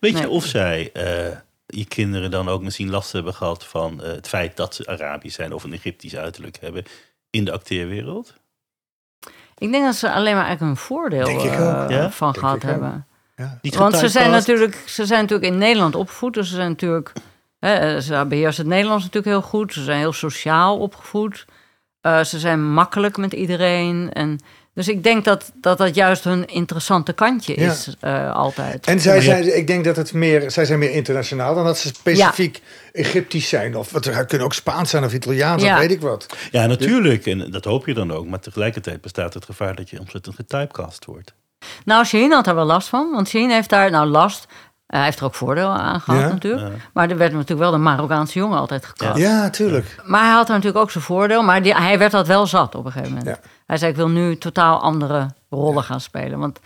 Weet je of zij, eh, je kinderen dan ook misschien last hebben gehad van eh, het feit dat ze Arabisch zijn of een Egyptisch uiterlijk hebben in de acteerwereld?
Ik denk dat ze alleen maar eigenlijk een voordeel eh.
Ja?
van
Denk
gehad hebben.
ja.
Want ze zijn, natuurlijk, ze zijn natuurlijk in Nederland opgevoed. Dus ze zijn natuurlijk. Hè, ze beheersen het Nederlands natuurlijk heel goed. Ze zijn heel sociaal opgevoed. Eh, ze zijn makkelijk met iedereen. En, dus ik denk dat, dat dat juist hun interessante kantje
Ja.
is, eh, altijd.
En zij zijn, ik denk dat het meer, zij zijn meer internationaal dan dat ze specifiek Egyptisch zijn. Of het kunnen ook Spaans zijn of Italiaans
Ja.
of weet ik wat.
Ja, natuurlijk. En dat hoop je dan ook. Maar tegelijkertijd bestaat het gevaar dat je ontzettend getypecast wordt.
Nou, Sheen had daar wel last van. Want Sheen heeft daar, nou last. Hij heeft er ook voordeel aan gehad
Ja?
natuurlijk.
Ja.
Maar er werd natuurlijk wel de Marokkaanse jongen altijd gekast.
Ja, tuurlijk.
Maar hij had er natuurlijk ook zijn voordeel. Maar die, hij werd dat wel zat op een gegeven moment. Hij zei, ik wil nu totaal andere rollen gaan spelen. Want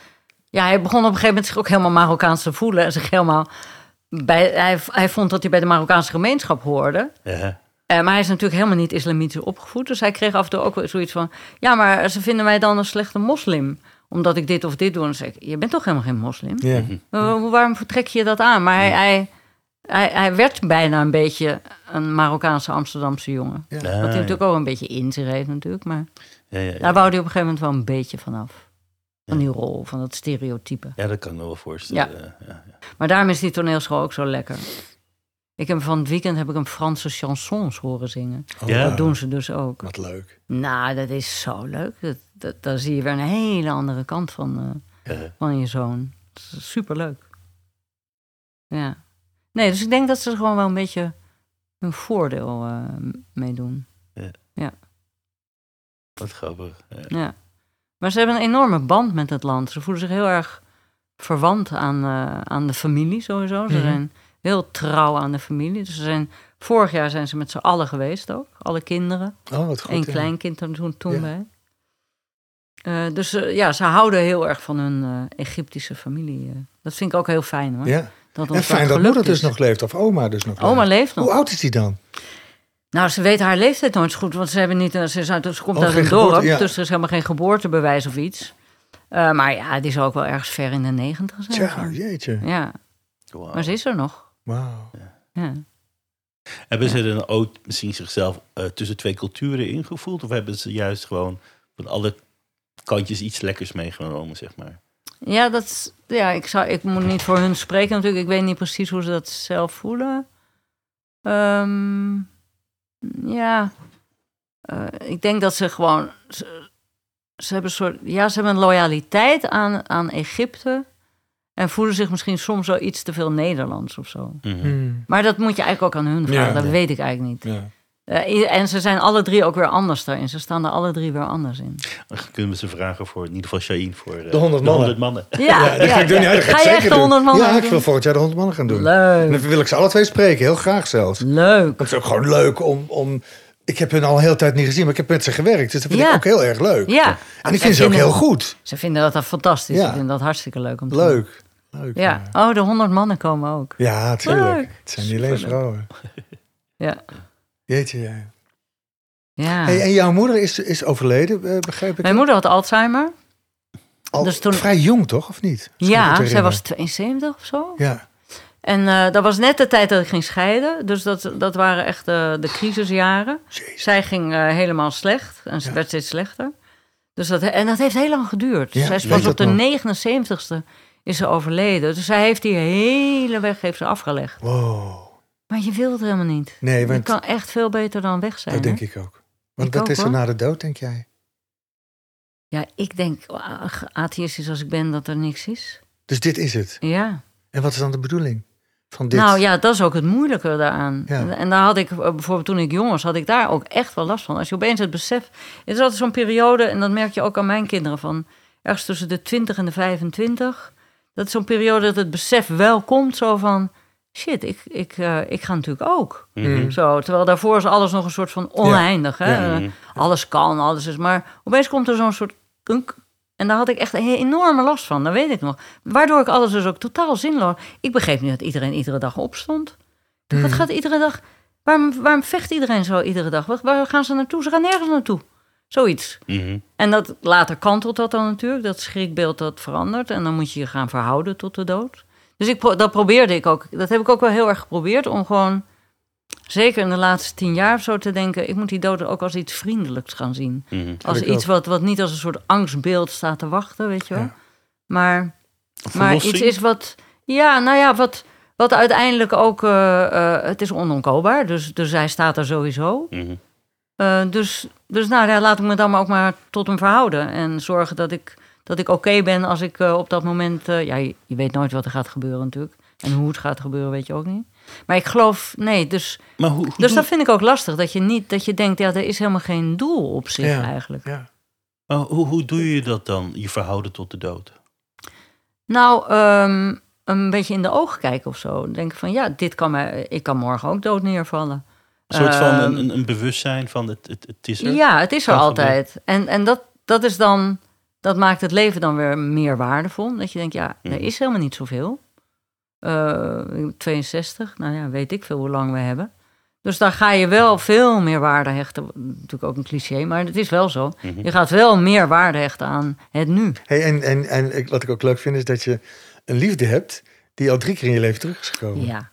ja, hij begon op een gegeven moment zich ook helemaal Marokkaans te voelen. En zich helemaal bij, hij, hij vond dat hij bij de Marokkaanse gemeenschap hoorde.
Ja.
Eh, maar hij is natuurlijk helemaal niet islamitisch opgevoed. Dus hij kreeg af en toe ook zoiets van... Ja, maar ze vinden mij dan een slechte moslim. Omdat ik dit of dit doe. En dan zeg ik, je bent toch helemaal geen moslim?
Ja.
Waarom vertrek je dat aan? Maar hij, hij, hij, hij werd bijna een beetje een Marokkaanse Amsterdamse jongen.
Ja.
Wat hij natuurlijk ook een beetje in zich heeft natuurlijk. Maar
Ja, ja, ja.
daar wou hij op een gegeven moment wel een beetje vanaf. Van die rol, van dat stereotype.
Ja, dat kan ik me wel voorstellen. Ja. Ja, ja.
Maar daarom is die toneelschool ook zo lekker. Ik heb van het weekend heb ik hem Franse chansons horen zingen.
Ja.
Dat doen ze dus ook.
Wat leuk.
Nou, dat is zo leuk. Dat, dat, dan zie je weer een hele andere kant van, eh,
Ja.
van je zoon. Superleuk. Ja. Nee, dus ik denk dat ze er gewoon wel een beetje een voordeel eh mee doen.
Wat grappig. Ja.
Ja. Maar ze hebben een enorme band met het land. Ze voelen zich heel erg verwant aan, eh, aan de familie sowieso. Ze
Mhm.
zijn heel trouw aan de familie. Dus ze zijn, vorig jaar zijn ze met z'n allen geweest ook. Alle kinderen.
Oh, wat goed.
Eén
ja.
kleinkind er toen, toen
Ja.
bij. Eh, dus eh, ja, ze houden heel erg van hun eh, Egyptische familie. Dat vind ik ook heel fijn hoor.
Ja.
Dat
En fijn dat moeder dus
is.
nog leeft, of oma dus nog
Oma
leeft.
leeft nog.
Hoe oud is die dan?
Nou, ze weet haar leeftijd nooit zo goed, want ze, hebben niet, ze, is uit, ze komt
Oh,
uit een dorp,
ja.
dus er is helemaal geen geboortebewijs of iets. Eh, maar ja, die zal ook wel ergens ver in de negentig zijn.
Tja, jeetje.
Ja, maar ze is er nog.
Wauw.
Ja.
Hebben ze dan ook misschien zichzelf eh, tussen twee culturen ingevoeld? Of hebben ze juist gewoon van alle kantjes iets lekkers meegenomen, zeg maar?
Ja, dat is- ja ik, zou, ik moet niet voor hun spreken natuurlijk. Ik weet niet precies hoe ze dat zelf voelen. Ehm, ja, Eh, ik denk dat ze gewoon... Ze, ze hebben een soort... Ja, ze hebben een loyaliteit aan, aan Egypte. En voelen zich misschien soms wel iets te veel Nederlands of zo.
Mhm.
Hmm.
Maar dat moet je eigenlijk ook aan hun vragen.
Ja.
dat
Ja.
weet ik eigenlijk niet.
Ja.
Eh, en ze zijn alle drie ook weer anders daarin. Ze staan er alle drie weer anders in.
Dan kunnen we ze vragen voor, in ieder geval Shaheen, voor eh,
De 100 mannen.
mannen.
Ja,
Ja, dat ga ik doen. Ja, dat ga, ik
Ga je echt de
doen.
100 man
Ja, ik wil volgend jaar de 100 mannen gaan doen. En
Leuk.
dan wil ik ze alle twee spreken, heel graag zelfs. Want
Leuk.
het is ook gewoon leuk om, om... Ik heb hun al een hele tijd niet gezien, maar ik heb met ze gewerkt. Dus dat vind
Ja.
ik ook heel erg leuk.
Ja.
En ik vind ze ook heel goed.
Ze vinden dat, dat fantastisch.
Ja.
Ze vinden dat hartstikke leuk om te doen.
Leuk. Leuk.
Ja. Oh, de 100 mannen komen ook.
Ja, tuurlijk.
Leuk.
Het zijn niet alleen vrouwen.
Ja.
Jeetje, ja.
ja.
Hey, en jouw moeder is, is overleden, eh, begrijp ik?
Mijn moeder had Alzheimer.
Al
dus toen-
vrij jong, toch? Of niet? Als
Ja, zij was 72 of zo.
Ja.
En eh, dat was net de tijd dat ik ging scheiden. Dus dat, dat waren echt de, de crisisjaren.
Jezus.
Zij ging eh, helemaal slecht en ze
Ja.
werd steeds slechter. Dus dat, en dat heeft heel lang geduurd.
Ja,
zij
weet
op de
nog.
79ste is ze overleden. Dus zij heeft die hele weg heeft ze afgelegd.
Wow.
Maar je wilt het helemaal niet.
Nee,
Je
want
kan echt veel beter dan weg zijn.
dat
hè?
denk ik ook. Want
Ik
wat
ook,
is er
hoor.
na de dood, denk jij?
Ja, ik denk, atheïstisch als ik ben, dat er niks is.
Dus dit is het.
Ja.
En wat is dan de bedoeling van dit?
Nou ja, dat is ook het moeilijke daaraan.
Ja.
En, en daar had ik, eh, bijvoorbeeld toen ik jong was, had ik daar ook echt wel last van. Als je opeens het besef... Het is altijd zo'n periode, en dat merk je ook aan mijn kinderen... van ergens tussen de 20 en de 25. Dat is zo'n periode dat het besef wel komt, zo van... Shit, ik, ik, eh, ik ga natuurlijk ook.
Mm.
Zo, terwijl daarvoor is alles nog een soort van oneindig. Hè?
Ja.
Alles kan, alles is... Maar opeens komt er zo'n soort kunk. En daar had ik echt een enorme last van, dat weet ik nog. Waardoor ik alles dus ook totaal zinloos... Ik begreep niet dat iedereen iedere dag opstond.
Mhm.
Wat gaat iedere dag... Waarom, waarom vecht iedereen zo iedere dag? Waar, waar gaan ze naartoe? Ze gaan nergens naartoe. Zoiets.
Mhm.
En dat, later kantelt dat dan natuurlijk. Dat schrikbeeld dat verandert. En dan moet je je gaan verhouden tot de dood. Dus ik, pro- dat probeerde ik ook. Dat heb ik ook wel heel erg geprobeerd. Om gewoon, zeker in de laatste tien jaar of zo te denken... ik moet die dood ook als iets vriendelijks gaan zien.
Mhm.
Als iets wat, wat niet als een soort angstbeeld staat te wachten, weet je wel.
Ja.
Maar, maar iets is wat... Ja, nou ja, wat, wat uiteindelijk ook... eh, eh, het is onontkoopbaar, dus, dus hij staat er sowieso.
Mhm.
Eh, dus dus nou, ja, laat ik me dan maar ook maar tot hem verhouden. En zorgen dat ik, dat ik oké ben als ik eh, op dat moment... eh, ja, je, je weet nooit wat er gaat gebeuren natuurlijk. En hoe het gaat gebeuren weet je ook niet. Maar ik geloof, nee, dus...
Maar hoe, hoe
Dus dat vind ik ook lastig. Dat je niet, dat je denkt, ja, er is helemaal geen doel op zich
Ja.
eigenlijk.
Ja.
maar hoe, hoe doe je dat dan, je verhouden tot de dood?
Nou, ehm, een beetje in de ogen kijken of zo. Denken van, ja, dit kan mij, ik kan morgen ook dood neervallen.
Een soort van
Ehm,
een, een, een bewustzijn van het, het, het is er?
Ja, het is er altijd. En, en dat, dat is dan, dat maakt het leven dan weer meer waardevol. Dat je denkt, ja, er
Mhm.
is helemaal niet zoveel. Eh, 62, nou ja, weet ik veel hoe lang we hebben. Dus daar ga je wel veel meer waarde hechten. Natuurlijk ook een cliché, maar het is wel zo.
Mhm.
Je gaat wel meer waarde hechten aan het nu.
Hey, en en, en ik, wat ik ook leuk vind, is dat je een liefde hebt die al drie keer in je leven terug is gekomen.
Ja,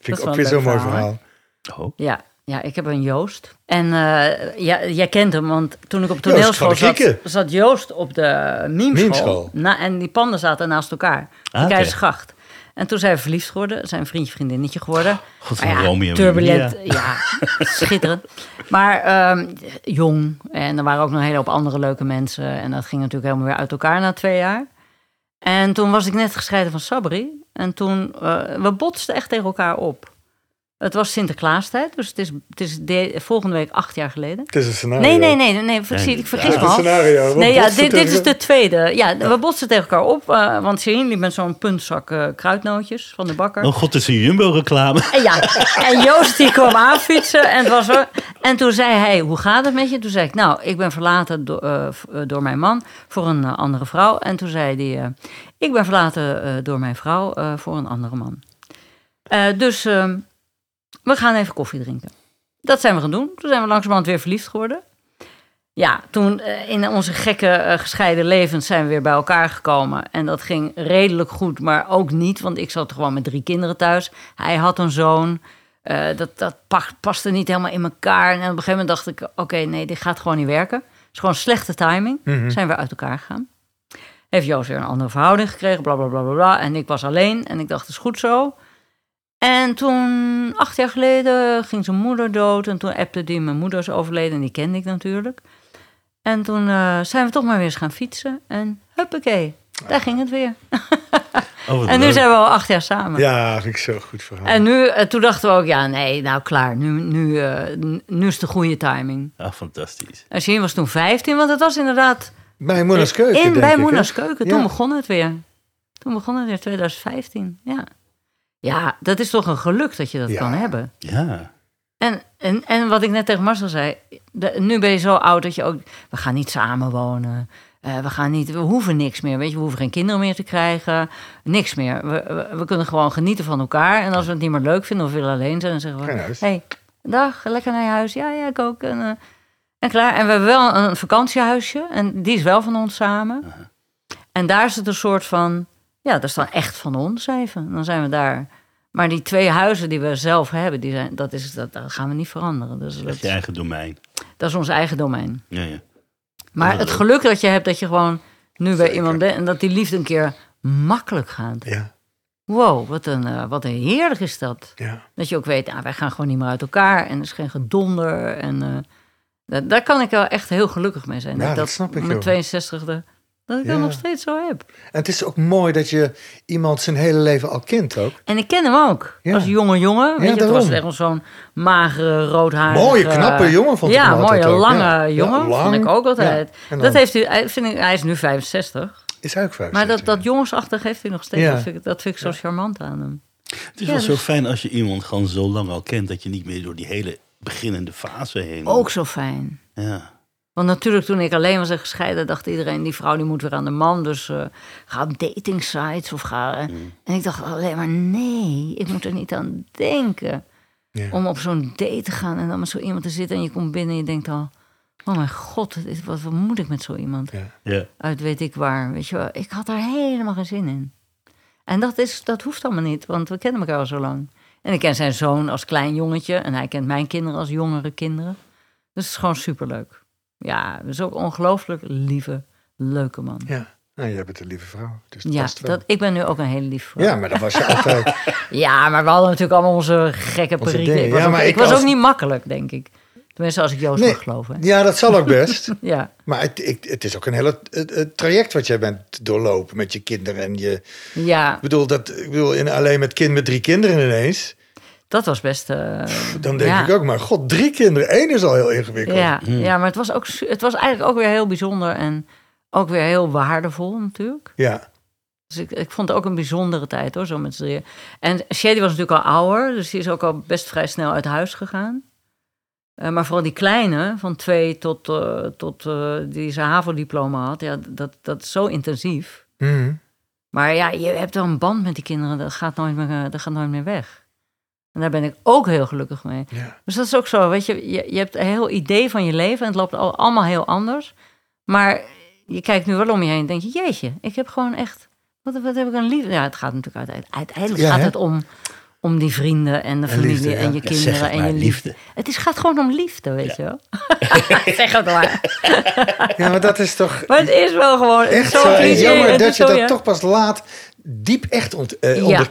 vind
dat
ik ook weer zo'n mooi
verhaal,
verhaal.
Oh.
Ja, ja, ik heb een Joost. En eh, ja, jij kent hem, want toen ik op toneelschool zat, zat Joost op de. Memeschool. Na, en die panden zaten naast elkaar.
Ah.
Keizersgracht. En toen zijn we verliefd geworden. Zijn vriendje, vriendinnetje geworden.
God,
Maar
van Romeo en
turbulent.
Julia.
Ja, schitterend. Maar ehm, jong. En er waren ook nog een hele hoop andere leuke mensen. En dat ging natuurlijk helemaal weer uit elkaar na twee jaar. En toen was ik net gescheiden van Sabri. En toen, eh, we botsten echt tegen elkaar op. Het was Sinterklaastijd, dus het is, het is de- volgende week acht jaar geleden.
Het is een scenario.
Nee, nee, nee, nee, nee vergis-
Nee,
ik
Het
vergis
is
me al.
scenario.
Nee, ja,
botsen
dit, dit is de tweede. Ja, we botsten tegen elkaar op, eh, want Serien liep met zo'n puntzak eh, kruidnootjes van de bakker.
Oh god, het is een Jumbo-reclame.
En ja, en Joost die kwam aanfietsen en het was er. En toen zei hij, hoe gaat het met je? Toen zei ik, nou, ik ben verlaten do- eh, eh, door mijn man voor een eh, andere vrouw. En toen zei hij, eh, ik ben verlaten eh, door mijn vrouw eh, voor een andere man. Eh, dus eh, we gaan even koffie drinken. Dat zijn we gaan doen. Toen zijn we langzamerhand weer verliefd geworden. Ja, toen eh, in onze gekke eh, gescheiden levens zijn we weer bij elkaar gekomen. En dat ging redelijk goed, maar ook niet. Want ik zat gewoon met drie kinderen thuis. Hij had een zoon. Eh, dat dat pa- paste niet helemaal in elkaar. En op een gegeven moment dacht ik, oké, nee, dit gaat gewoon niet werken. Het is gewoon slechte timing.
Mhm.
Zijn we uit elkaar gegaan. Heeft Joost weer een andere verhouding gekregen, bla, bla, bla, bla, bla. En ik was alleen en ik dacht, het is goed zo. En toen, acht jaar geleden, ging zijn moeder dood. En toen appte die, mijn moeder is overleden en die kende ik natuurlijk. En toen eh, zijn we toch maar weer eens gaan fietsen. En huppakee, daar ging het weer.
Oh, *laughs*
En nu
leuk.
zijn we al acht jaar samen.
Ja, vind ik zo goed verhaal.
En nu, eh, toen dachten we ook, ja, nee, nou klaar. Nu, nu, n- nu is de goede timing.
Ah, fantastisch.
En Sheen was toen 15, want het was inderdaad
Bij Moeders Keuken,
in bij? Moena's Keuken. Toen
Ja.
begon het weer. Toen begon het weer, 2015. Ja. Ja, dat is toch een geluk dat je dat
Ja.
kan hebben.
Ja.
En, en, en wat ik net tegen Marcel zei, de- nu ben je zo oud dat je ook, we gaan niet samenwonen. Eh, we, gaan niet, we hoeven niks meer, weet je, we hoeven geen kinderen meer te krijgen. Niks meer. We, we, we kunnen gewoon genieten van elkaar. En als we het niet meer leuk vinden of willen alleen zijn, dan zeggen we: hey, dag, lekker naar je huis. Ja, ja, ik ook. En, eh, en klaar. En we hebben wel een vakantiehuisje. En die is wel van ons samen. En daar is het een soort van, ja, dat is dan echt van ons even. Dan zijn we daar. Maar die twee huizen die we zelf hebben, die zijn, dat, is, dat, gaan we niet veranderen. Dus
dat, is je eigen domein.
Dat is ons eigen domein.
Ja, ja.
Maar het geluk dat je hebt dat je gewoon nu bij iemand bent en dat die liefde een keer makkelijk gaat.
Ja.
Wow, wat een, eh, wat een heerlijk is dat. Dat je ook weet, ah, wij gaan gewoon niet meer uit elkaar en er is geen gedonder. En, eh, daar, kan ik wel echt heel gelukkig mee zijn.
Ja, dat, snap ik.
Met 62e dat ik
Ja.
dat nog steeds zo heb.
En het is ook mooi dat je iemand zijn hele leven al kent ook.
En ik ken hem ook.
Ja.
Als jonge jongen. Weet je, het was echt zo'n magere, roodharige...
Mooie, knappe jongen vond ik
Ja, mooie,
ook.
lange
Ja. Ja,
jongen.
lang.
Vond ik ook altijd.
Ja. Dan
Dat heeft hij, vind ik, hij is nu 65.
is hij ook vijf.
Maar dat, dat jongensachtig heeft hij nog steeds.
Ja.
Dat, vind ik, dat vind ik zo charmant aan hem.
Het is
Ja,
wel zo
dus-
fijn als je iemand gewoon zo lang al kent... dat je niet meer door die hele beginnende fase heen.
Ook zo fijn.
Ja.
Want natuurlijk, toen ik alleen was en gescheiden, dacht iedereen: die vrouw die moet weer aan de man. Dus eh, ga op dating sites of ga. eh. En ik dacht alleen maar: nee, ik moet er niet aan denken.
Ja.
Om op zo'n date te gaan en dan met zo iemand te zitten en je komt binnen en je denkt al: oh mijn god, dit wat, wat moet ik met zo iemand?
Ja.
Ja.
Uit weet ik waar. Weet je wel, ik had daar helemaal geen zin in. En dat, is, dat hoeft allemaal niet, want we kennen elkaar al zo lang. En ik ken zijn zoon als klein jongetje en hij kent mijn kinderen als jongere kinderen. Dus het is gewoon superleuk. Ja, dus ook ongelooflijk lieve, leuke man.
Ja, nou, jij bent een lieve vrouw. Dus dat
Ja, dat, ik ben nu ook een hele lieve vrouw.
ja, maar dat was je altijd. *laughs*
Ja, maar we hadden natuurlijk allemaal onze gekke
Onze.
Ik was,
Ja,
ook,
maar
ik was
als-
ook niet makkelijk, denk ik. Tenminste, als ik Joost
Nee.
mag geloven.
Ja, dat zal ook best. *laughs*
Ja,
Maar het, ik, het is ook een hele het traject wat jij bent doorlopen met je kinderen. En je,
ja,
ik bedoel, dat, ik bedoel in, alleen met kind met drie kinderen ineens.
Dat was best... eh,
Dan denk
ja.
ik ook, maar god, drie kinderen. Eén is al heel ingewikkeld.
Ja, ja, maar het was, ook, het was eigenlijk ook weer heel bijzonder en ook weer heel waardevol natuurlijk.
Ja,
Dus ik, ik vond het ook een bijzondere tijd hoor, zo met z'n drieën. En Shady was natuurlijk al ouder, dus die is ook al best vrij snel uit huis gegaan. Eh, maar vooral die kleine, van twee tot, eh, tot eh, die zijn HAVO-diploma had, ja, dat, dat is zo intensief.
Mhm.
Maar ja, je hebt wel een band met die kinderen, dat gaat nooit meer, dat gaat nooit meer weg. En daar ben ik ook heel gelukkig mee.
ja.
Dus dat is ook zo, weet je, je, je hebt een heel idee van je leven en het loopt al, allemaal heel anders. Maar je kijkt nu wel om je heen en denk je, jeetje, ik heb gewoon echt, wat, wat heb ik een liefde. Ja, het gaat natuurlijk uiteindelijk, uiteindelijk
Ja,
gaat
hè?
het om, om die vrienden en de
En
familie
liefde, ja.
en je kinderen
zeg het
en je liefde.
liefde.
Het is, gaat gewoon om liefde, weet je wel. *laughs* zeg het maar.
ja, maar dat is toch
Maar het is wel gewoon
echt
zo cliché,
jammer dat je dat toch pas laat diep echt ont, eh,
Ja.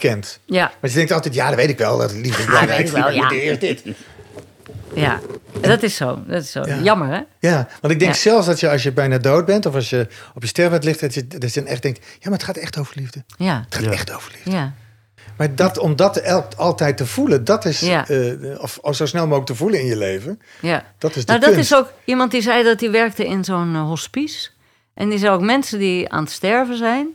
Ja,
Maar je denkt altijd, ja, dat weet ik wel. Dat liefde is belangrijk.
ja.
eerst dit.
ja, dat is zo. Dat is zo.
Ja.
Jammer, hè?
Ja, want ik denk
Ja.
zelfs dat je als je bijna dood bent... of als je op je sterfbed ligt... dat je, dat je dan echt denkt... ja, maar het gaat echt over liefde.
Ja,
Het gaat
Ja.
echt over liefde.
ja,
Maar dat, om dat altijd te voelen... dat is...
Ja.
eh, of, of zo snel mogelijk te voelen in je leven...
ja.
dat is de
Nou, dat
kunst.
is ook iemand die zei dat hij werkte in zo'n eh, hospice. En die zei ook mensen die aan het sterven zijn.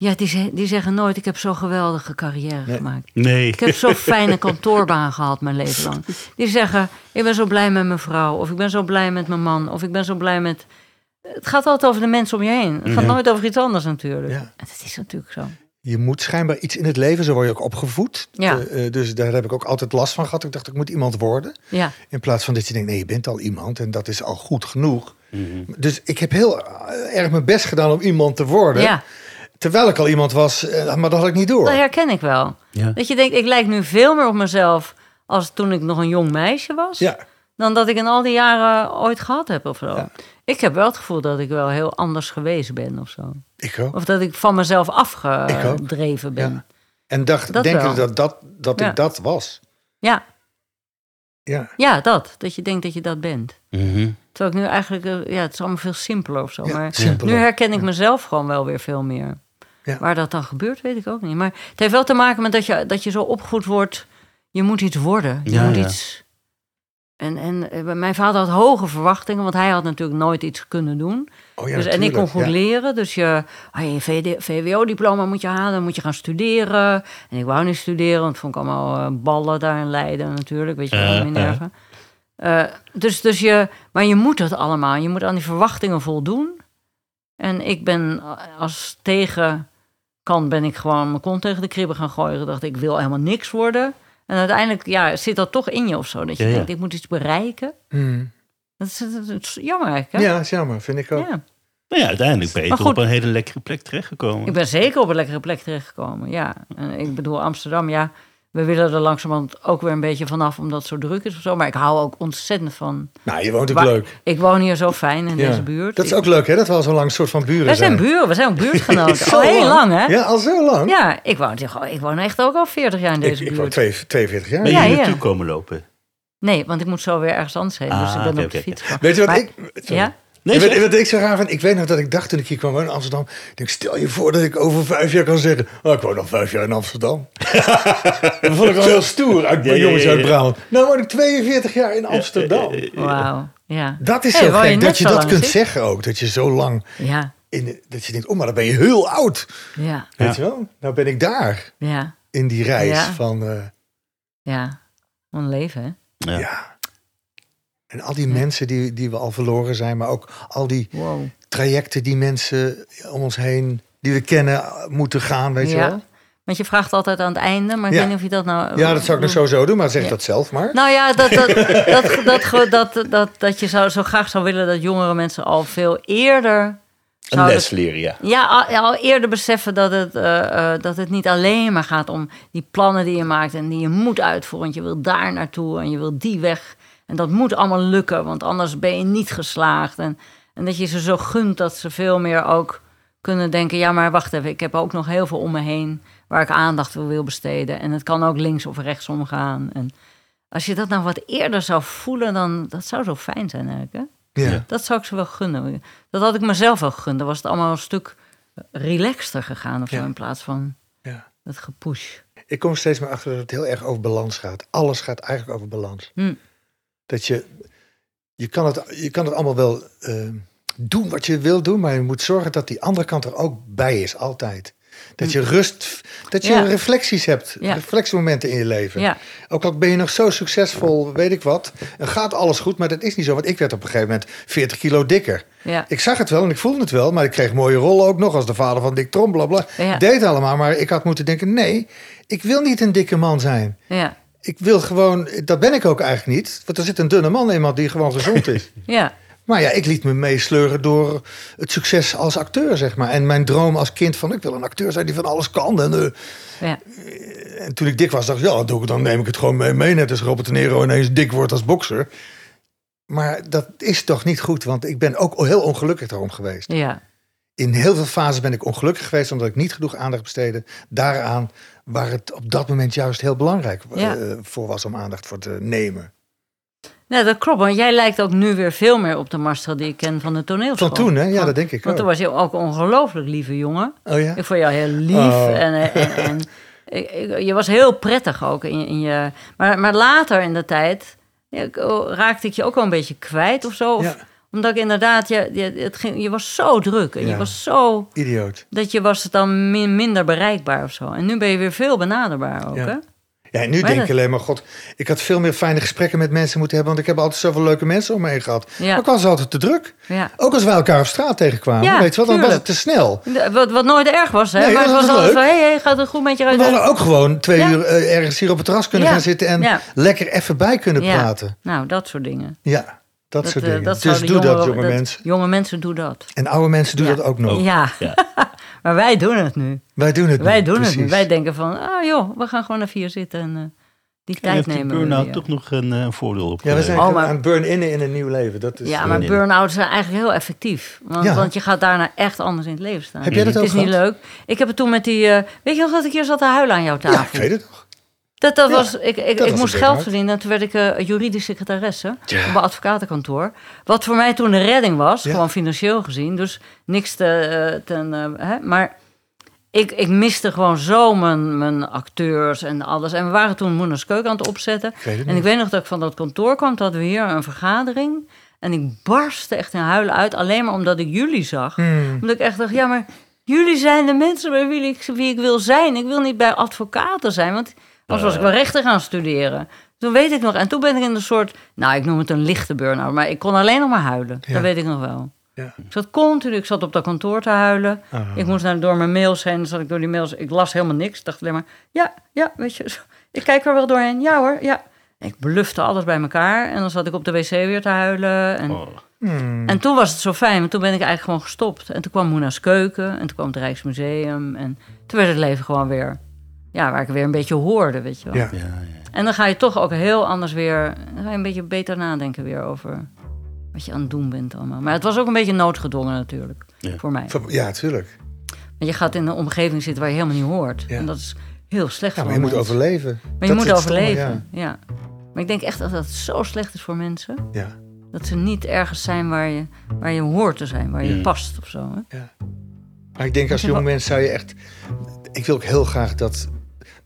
Ja, die, ze- die zeggen nooit: Ik heb zo'n geweldige carrière
Nee.
gemaakt.
Nee.
Ik heb zo'n fijne kantoorbaan gehad mijn leven lang. Die zeggen: Ik ben zo blij met mijn vrouw. Of ik ben zo blij met mijn man. Of ik ben zo blij met. Het gaat altijd over de mensen om je heen. Het gaat
Ja.
nooit over iets anders natuurlijk.
Ja.
En dat is natuurlijk zo.
Je moet schijnbaar iets in het leven... zo word je ook opgevoed.
Ja.
Eh, eh, dus daar heb ik ook altijd last van gehad. Ik dacht, ik moet iemand worden.
Ja,
In plaats van dat je denkt, nee, je bent al iemand... en dat is al goed genoeg.
Mhm.
Dus ik heb heel eh, erg mijn best gedaan om iemand te worden.
ja.
Terwijl ik al iemand was, eh, maar dat had ik niet door.
dat herken ik wel.
Ja.
Dat je denkt: Ik lijk nu veel meer op mezelf als toen ik nog een jong meisje was...
Ja,
dan dat ik in al die jaren ooit gehad heb of zo.
Ja.
Ik heb wel het gevoel dat ik wel heel anders geweest ben of zo.
ik ook.
Of dat ik van mezelf afgedreven ben.
Ja. En dacht,
Dat
denken
wel.
dat, dat, dat
Ja.
ik dat was.
Ja.
Ja,
ja, dat. Dat je denkt dat je dat bent.
Mhm.
Terwijl ik nu eigenlijk... eh, Ja, het is allemaal veel simpeler of zo.
ja
maar
simpeler.
nu herken ik mezelf gewoon wel weer veel meer.
Ja.
Waar dat dan gebeurt, weet ik ook niet. Maar het heeft wel te maken met dat je, dat je zo opgevoed wordt. Je moet iets worden. Je
Ja,
moet
ja.
iets... En, en eh, mijn vader had hoge verwachtingen, want hij had natuurlijk nooit iets kunnen doen.
Oh ja,
dus, en ik kon goed
ja.
leren. Dus je, ah, je VWO-diploma moet je halen, dan moet je gaan studeren. En ik wou niet studeren, want het vond ik allemaal eh, ballen daar in Leiden natuurlijk. Weet je wel, Minerva. Eh, dus, dus je, maar je moet het allemaal. Je moet aan die verwachtingen voldoen. En ik ben als tegenkant ben ik gewoon mijn kont tegen de kribben gaan gooien. Ik dacht, ik wil helemaal niks worden. En uiteindelijk ja, zit dat toch in je of zo. Dat je
Ja, ja.
denkt, ik moet iets bereiken.
Hmm.
Dat is, dat is jammer eigenlijk, hè?
Ja, is jammer, vind ik ook.
Ja.
Nou ja, uiteindelijk ben je toch op een hele lekkere plek terechtgekomen.
Ik ben zeker op een lekkere plek terechtgekomen, ja. En ik bedoel, Amsterdam, ja, we willen er langzamerhand ook weer een beetje vanaf, omdat het zo druk is of zo. Maar ik hou ook ontzettend van...
Nou, je woont ook
Waar-
leuk.
Ik woon hier zo fijn in
Ja.
deze buurt.
Dat is ook leuk, hè? Dat we al zo lang een soort van buren
Wij zijn
zijn.
buren, we zijn ook *laughs* buurtgenoten. Al heel lang, hè?
Ja, al zo lang.
Ja, ik woon, ik woon echt ook al 40 jaar in
ik
deze
ik woon
buurt.
twee- 42 jaar.
Ben je
Ja,
hier
ja.
naartoe komen lopen?
Nee, want ik moet zo weer ergens anders heen. dus
Ah,
ik ben
oké,
op de fiets.
Weet je wat
Maar-
ik... sorry.
Ja?
Nee,
weet,
zeg.
wat ik zo raar vind? Ik weet nog dat ik dacht toen ik hier kwam wonen in Amsterdam. Denk, stel je voor dat ik over vijf jaar kan zeggen... Oh, ik woon nog vijf jaar in Amsterdam. *laughs* dat vond ik al heel stoer. Uit, jongens
ja,
uit
ja.
Brabant. Nou woon ik 42 jaar in Amsterdam.
Wauw, ja.
Dat is
Hey,
zo
je
gek, dat je dat kunt zeggen ook. Dat je zo lang...
Ja,
In, de- dat je denkt, oh, maar dan ben je heel oud.
ja,
Weet je wel? Nou ben ik daar.
ja,
In die reis
Ja.
van... eh,
ja. Wat een leven, hè?
Ja.
En al die mensen die, die we al verloren zijn, maar ook al die trajecten die mensen om ons heen, die we kennen, moeten gaan, weet je wel.
Want je vraagt altijd aan het einde, maar ik
ja.
weet niet of je dat nou...
Ja, dat zou ik nog sowieso doen, maar zeg dat zelf maar.
Nou ja, dat, dat, *laughs* dat, dat, dat, dat, je zou, zo graag zou willen dat jongere mensen al veel eerder...
Een les leren, ja.
Ja, al, eerder beseffen dat het, eh, eh, dat het niet alleen maar gaat om die plannen die je maakt... en die je moet uitvoeren, want je wil daar naartoe en je wil die weg en dat moet allemaal lukken, want anders ben je niet geslaagd. En, en dat je ze zo gunt dat ze veel meer ook kunnen denken: ja, maar wacht even, ik heb ook nog heel veel om me heen waar ik aandacht voor wil besteden. En het kan ook links of rechtsom gaan. En als je dat nou wat eerder zou voelen, dan dat zou zo fijn zijn eigenlijk. Hè?
Ja.
Dat zou ik ze wel gunnen. Dat had ik mezelf wel gegund. Dan was het allemaal een stuk relaxter gegaan of zo,
Ja.
in plaats van
Ja.
het gepush.
Ik kom steeds meer achter dat het heel erg over balans gaat. Alles gaat eigenlijk over balans.
Hm.
Dat je, je kan het, je kan het allemaal wel eh, doen wat je wil doen, maar je moet zorgen dat die andere kant er ook bij is, altijd. Dat je rust, dat je
Ja.
reflecties hebt,
Ja.
reflectiemomenten in je leven.
Ja,
Ook al ben je nog zo succesvol, weet ik wat, en gaat alles goed, maar dat is niet zo. Want ik werd op een gegeven moment 40 kilo dikker.
ja,
Ik zag het wel en ik voelde het wel, maar ik kreeg mooie rollen ook nog als de vader van Dick Trom, bla bla.
Ja.
Ik deed allemaal, maar ik had moeten denken: nee, ik wil niet een dikke man zijn. Ik wil gewoon, dat ben ik ook eigenlijk niet. Want er zit een dunne man iemand die gewoon gezond is. *laughs*
ja,
maar ja, ik liet me meesleuren door het succes als acteur, zeg maar. En mijn droom als kind van, ik wil een acteur zijn die van alles kan. En, eh,
ja,
en toen ik dik was, dacht ik, ja, dan doe ik- dan neem ik het gewoon mee, mee. Net als Robert De Niro ineens dik wordt als bokser. Maar dat is toch niet goed, want ik ben ook heel ongelukkig daarom geweest.
ja,
In heel veel fasen ben ik ongelukkig geweest omdat ik niet genoeg aandacht besteedde daaraan waar het op dat moment juist heel belangrijk eh, voor was om aandacht voor te nemen.
Nee, dat klopt. Want jij lijkt ook nu weer veel meer op de Marcel die ik ken van de toneelschool.
Van toen, hè? Ja, dat denk ik
Want toen was je ook een ongelooflijk lieve jongen.
Oh ja?
Ik vond jou heel lief
Oh.
en, en, en *laughs* je was heel prettig ook in, in je. Maar, maar later in de tijd ja, oh, raakte ik je ook wel een beetje kwijt of zo. Of-
Ja.
Omdat ik inderdaad, je, je, het ging, je was zo druk en je was zo
Idioot.
dat je was dan min- minder bereikbaar of zo. En nu ben je weer veel benaderbaar ook,
Ja.
hè?
Ja, en nu
Maar
denk ik alleen maar, god, ik had veel meer fijne gesprekken met mensen moeten hebben, want ik heb altijd zoveel leuke mensen om me heen gehad.
Ja.
Maar ik was altijd te druk.
Ja.
Ook als wij elkaar op straat tegenkwamen,
Ja,
weet je wel, dan was het te snel.
De- Wat, wat nooit erg was, hè?
Nee,
maar het was
was
altijd hé, hey, gaat het goed met je?
We hadden ook gewoon twee uur eh, ergens hier op het terras kunnen gaan zitten en lekker even bij kunnen praten.
Nou, dat soort dingen.
Ja, dat, soort
eh,
dingen. dus doe dat, jonge mensen.
Jonge mensen doen dat.
En oude mensen doen
Ja.
dat ook nog.
Ja,
Ja. *laughs*
maar wij doen het nu.
Wij doen het
Wij
niet,
doen het nu. Wij denken van, ah joh, we gaan gewoon even hier zitten en eh, Die
En
tijd nemen we
burn-out toch nog een eh, voordeel op?
Ja, we zijn
Oh, maar-
aan het burn-innen in een nieuw leven. Dat is,
Ja, maar
nee.
burn-outs zijn eigenlijk heel effectief. Want,
Ja.
want je gaat daarna echt anders in het leven staan.
Heb jij dat
het
ook
is niet leuk. Ik heb het toen met die... weet je nog dat ik hier zat te huilen aan jouw
Ja,
tafel?
ik weet het nog.
Dat, dat
Ja,
was, ik ik,
dat
ik moest geld verdienen en toen werd ik eh, juridisch secretaresse
Ja.
op een advocatenkantoor. Wat voor mij toen de redding was,
Ja.
gewoon financieel gezien. Dus niks te, eh, ten... eh, hè, maar ik, ik miste gewoon zo mijn, mijn acteurs en alles. En we waren toen Moeners Keuken aan het opzetten.
Ik
En ik weet nog dat ik van dat kantoor kwam, hadden we hier een vergadering. En ik barstte echt in huilen uit, alleen maar omdat ik jullie zag.
Hmm.
Omdat ik echt dacht, ja, maar jullie zijn de mensen bij wie ik, wie ik wil zijn. Ik wil niet bij advocaten zijn, want anders was ik wel rechten gaan studeren. Toen weet ik nog, en toen ben ik in een soort, nou, ik noem het een lichte burn-out, maar ik kon alleen nog maar huilen.
Ja.
Dat weet ik nog wel.
Ja.
Ik zat continu, ik zat op dat kantoor te huilen. Ik moest naar, door mijn mails heen, dan zat ik door die mails, ik las helemaal niks. Ik dacht alleen maar, ja, ja, weet je, *laughs* ik kijk er wel doorheen. Ja hoor, ja. Ik blufte alles bij elkaar en dan zat ik op de wc weer te huilen. En,
Oh.
Hmm.
en toen was het zo fijn, want toen ben ik eigenlijk gewoon gestopt. En toen kwam Moena's Keuken en toen kwam het Rijksmuseum. En toen werd het leven gewoon weer, ja, waar ik weer een beetje hoorde, weet je wel.
Ja.
Ja, ja.
En dan ga je toch ook heel anders weer, dan ga je een beetje beter nadenken weer over wat je aan het doen bent allemaal. Maar het was ook een beetje noodgedwongen natuurlijk,
Ja.
voor mij.
Ja, tuurlijk.
Want je gaat in een omgeving zitten waar je helemaal niet hoort.
Ja.
En dat is heel slecht
Ja,
voor
maar je moet overleven.
Maar je
Dat
moet overleven, ja. Maar ik denk echt dat dat zo slecht is voor mensen.
Ja.
Dat ze niet ergens zijn waar je, waar je hoort te zijn, waar je
Ja.
past of zo. Hè?
ja. Maar ik denk als jong mens zou je echt... Ik wil ook heel graag dat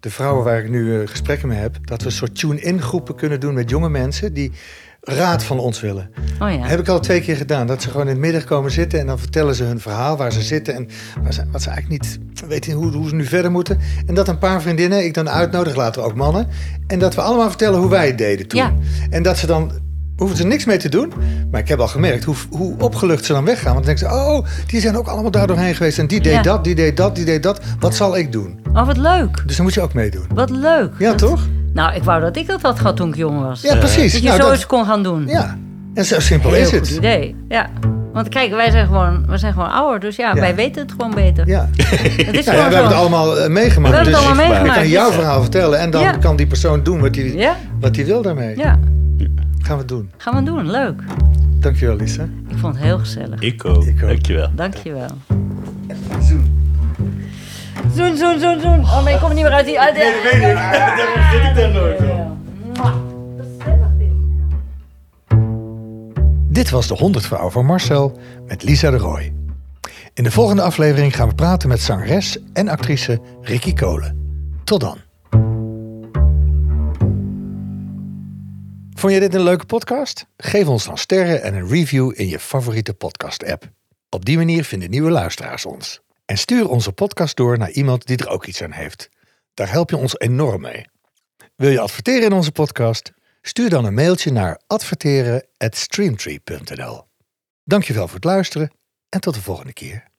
de vrouwen waar ik nu eh, gesprekken mee heb... dat we een soort tune-in groepen kunnen doen met jonge mensen... die raad van ons willen.
Oh ja.
Heb ik al twee keer gedaan. Dat ze gewoon in het midden komen zitten en dan vertellen ze hun verhaal waar ze zitten en waar ze, wat ze eigenlijk niet weten hoe, hoe ze nu verder moeten. En dat een paar vriendinnen ik dan uitnodig, later ook mannen. En dat we allemaal vertellen hoe wij het deden toen.
Ja.
En dat ze dan hoeven ze niks mee te doen. Maar ik heb al gemerkt hoe, hoe opgelucht ze dan weggaan. Want dan denken ze, oh, die zijn ook allemaal daar doorheen geweest. En die deed
Ja.
dat, die deed dat, die deed dat. Wat zal ik doen?
Oh, wat leuk.
Dus dan moet je ook meedoen.
Wat leuk.
Ja,
Dat-
toch?
Nou, ik wou dat ik dat had gehad toen ik jong was.
Ja, precies.
Dat je
Nou,
zoiets
dat-
kon gaan doen.
ja, en zo simpel
Heel
is
goed
het.
idee. Ja. Want kijk, wij zijn gewoon, wij zijn gewoon ouder. Dus ja,
Ja.
wij weten het gewoon beter.
Ja. *laughs*
Het is
ja,
gewoon
we
zo.
hebben het allemaal eh, meegemaakt.
We hebben het
dus
allemaal
ik
meegemaakt.
kan jouw verhaal vertellen en dan kan die persoon doen wat hij wat hij wil daarmee.
ja.
Gaan we het doen.
Gaan we doen. Leuk.
Dankjewel, Lisa.
Ik vond het heel gezellig.
Ik ook.
Ik ook.
Dankjewel.
Dankjewel. Zoen, zoen, zoen, zoen. Oh, maar ik kom niet meer uit die... Uit die...
weet ik. Zit ik daar nooit
dit.
Dit was de 100 vrouw van Marcel met Lisa de Rooij. In de volgende aflevering gaan we praten met zangeres en actrice Ricky Kolen. Tot dan. Vond je dit een leuke podcast? Geef ons dan sterren en een review in je favoriete podcast-app. Op die manier vinden nieuwe luisteraars ons. En stuur onze podcast door naar iemand die er ook iets aan heeft. Daar help je ons enorm mee. Wil je adverteren in onze podcast? Stuur dan een mailtje naar adverteren@streamtree.nl. Dankjewel voor het luisteren en tot de volgende keer.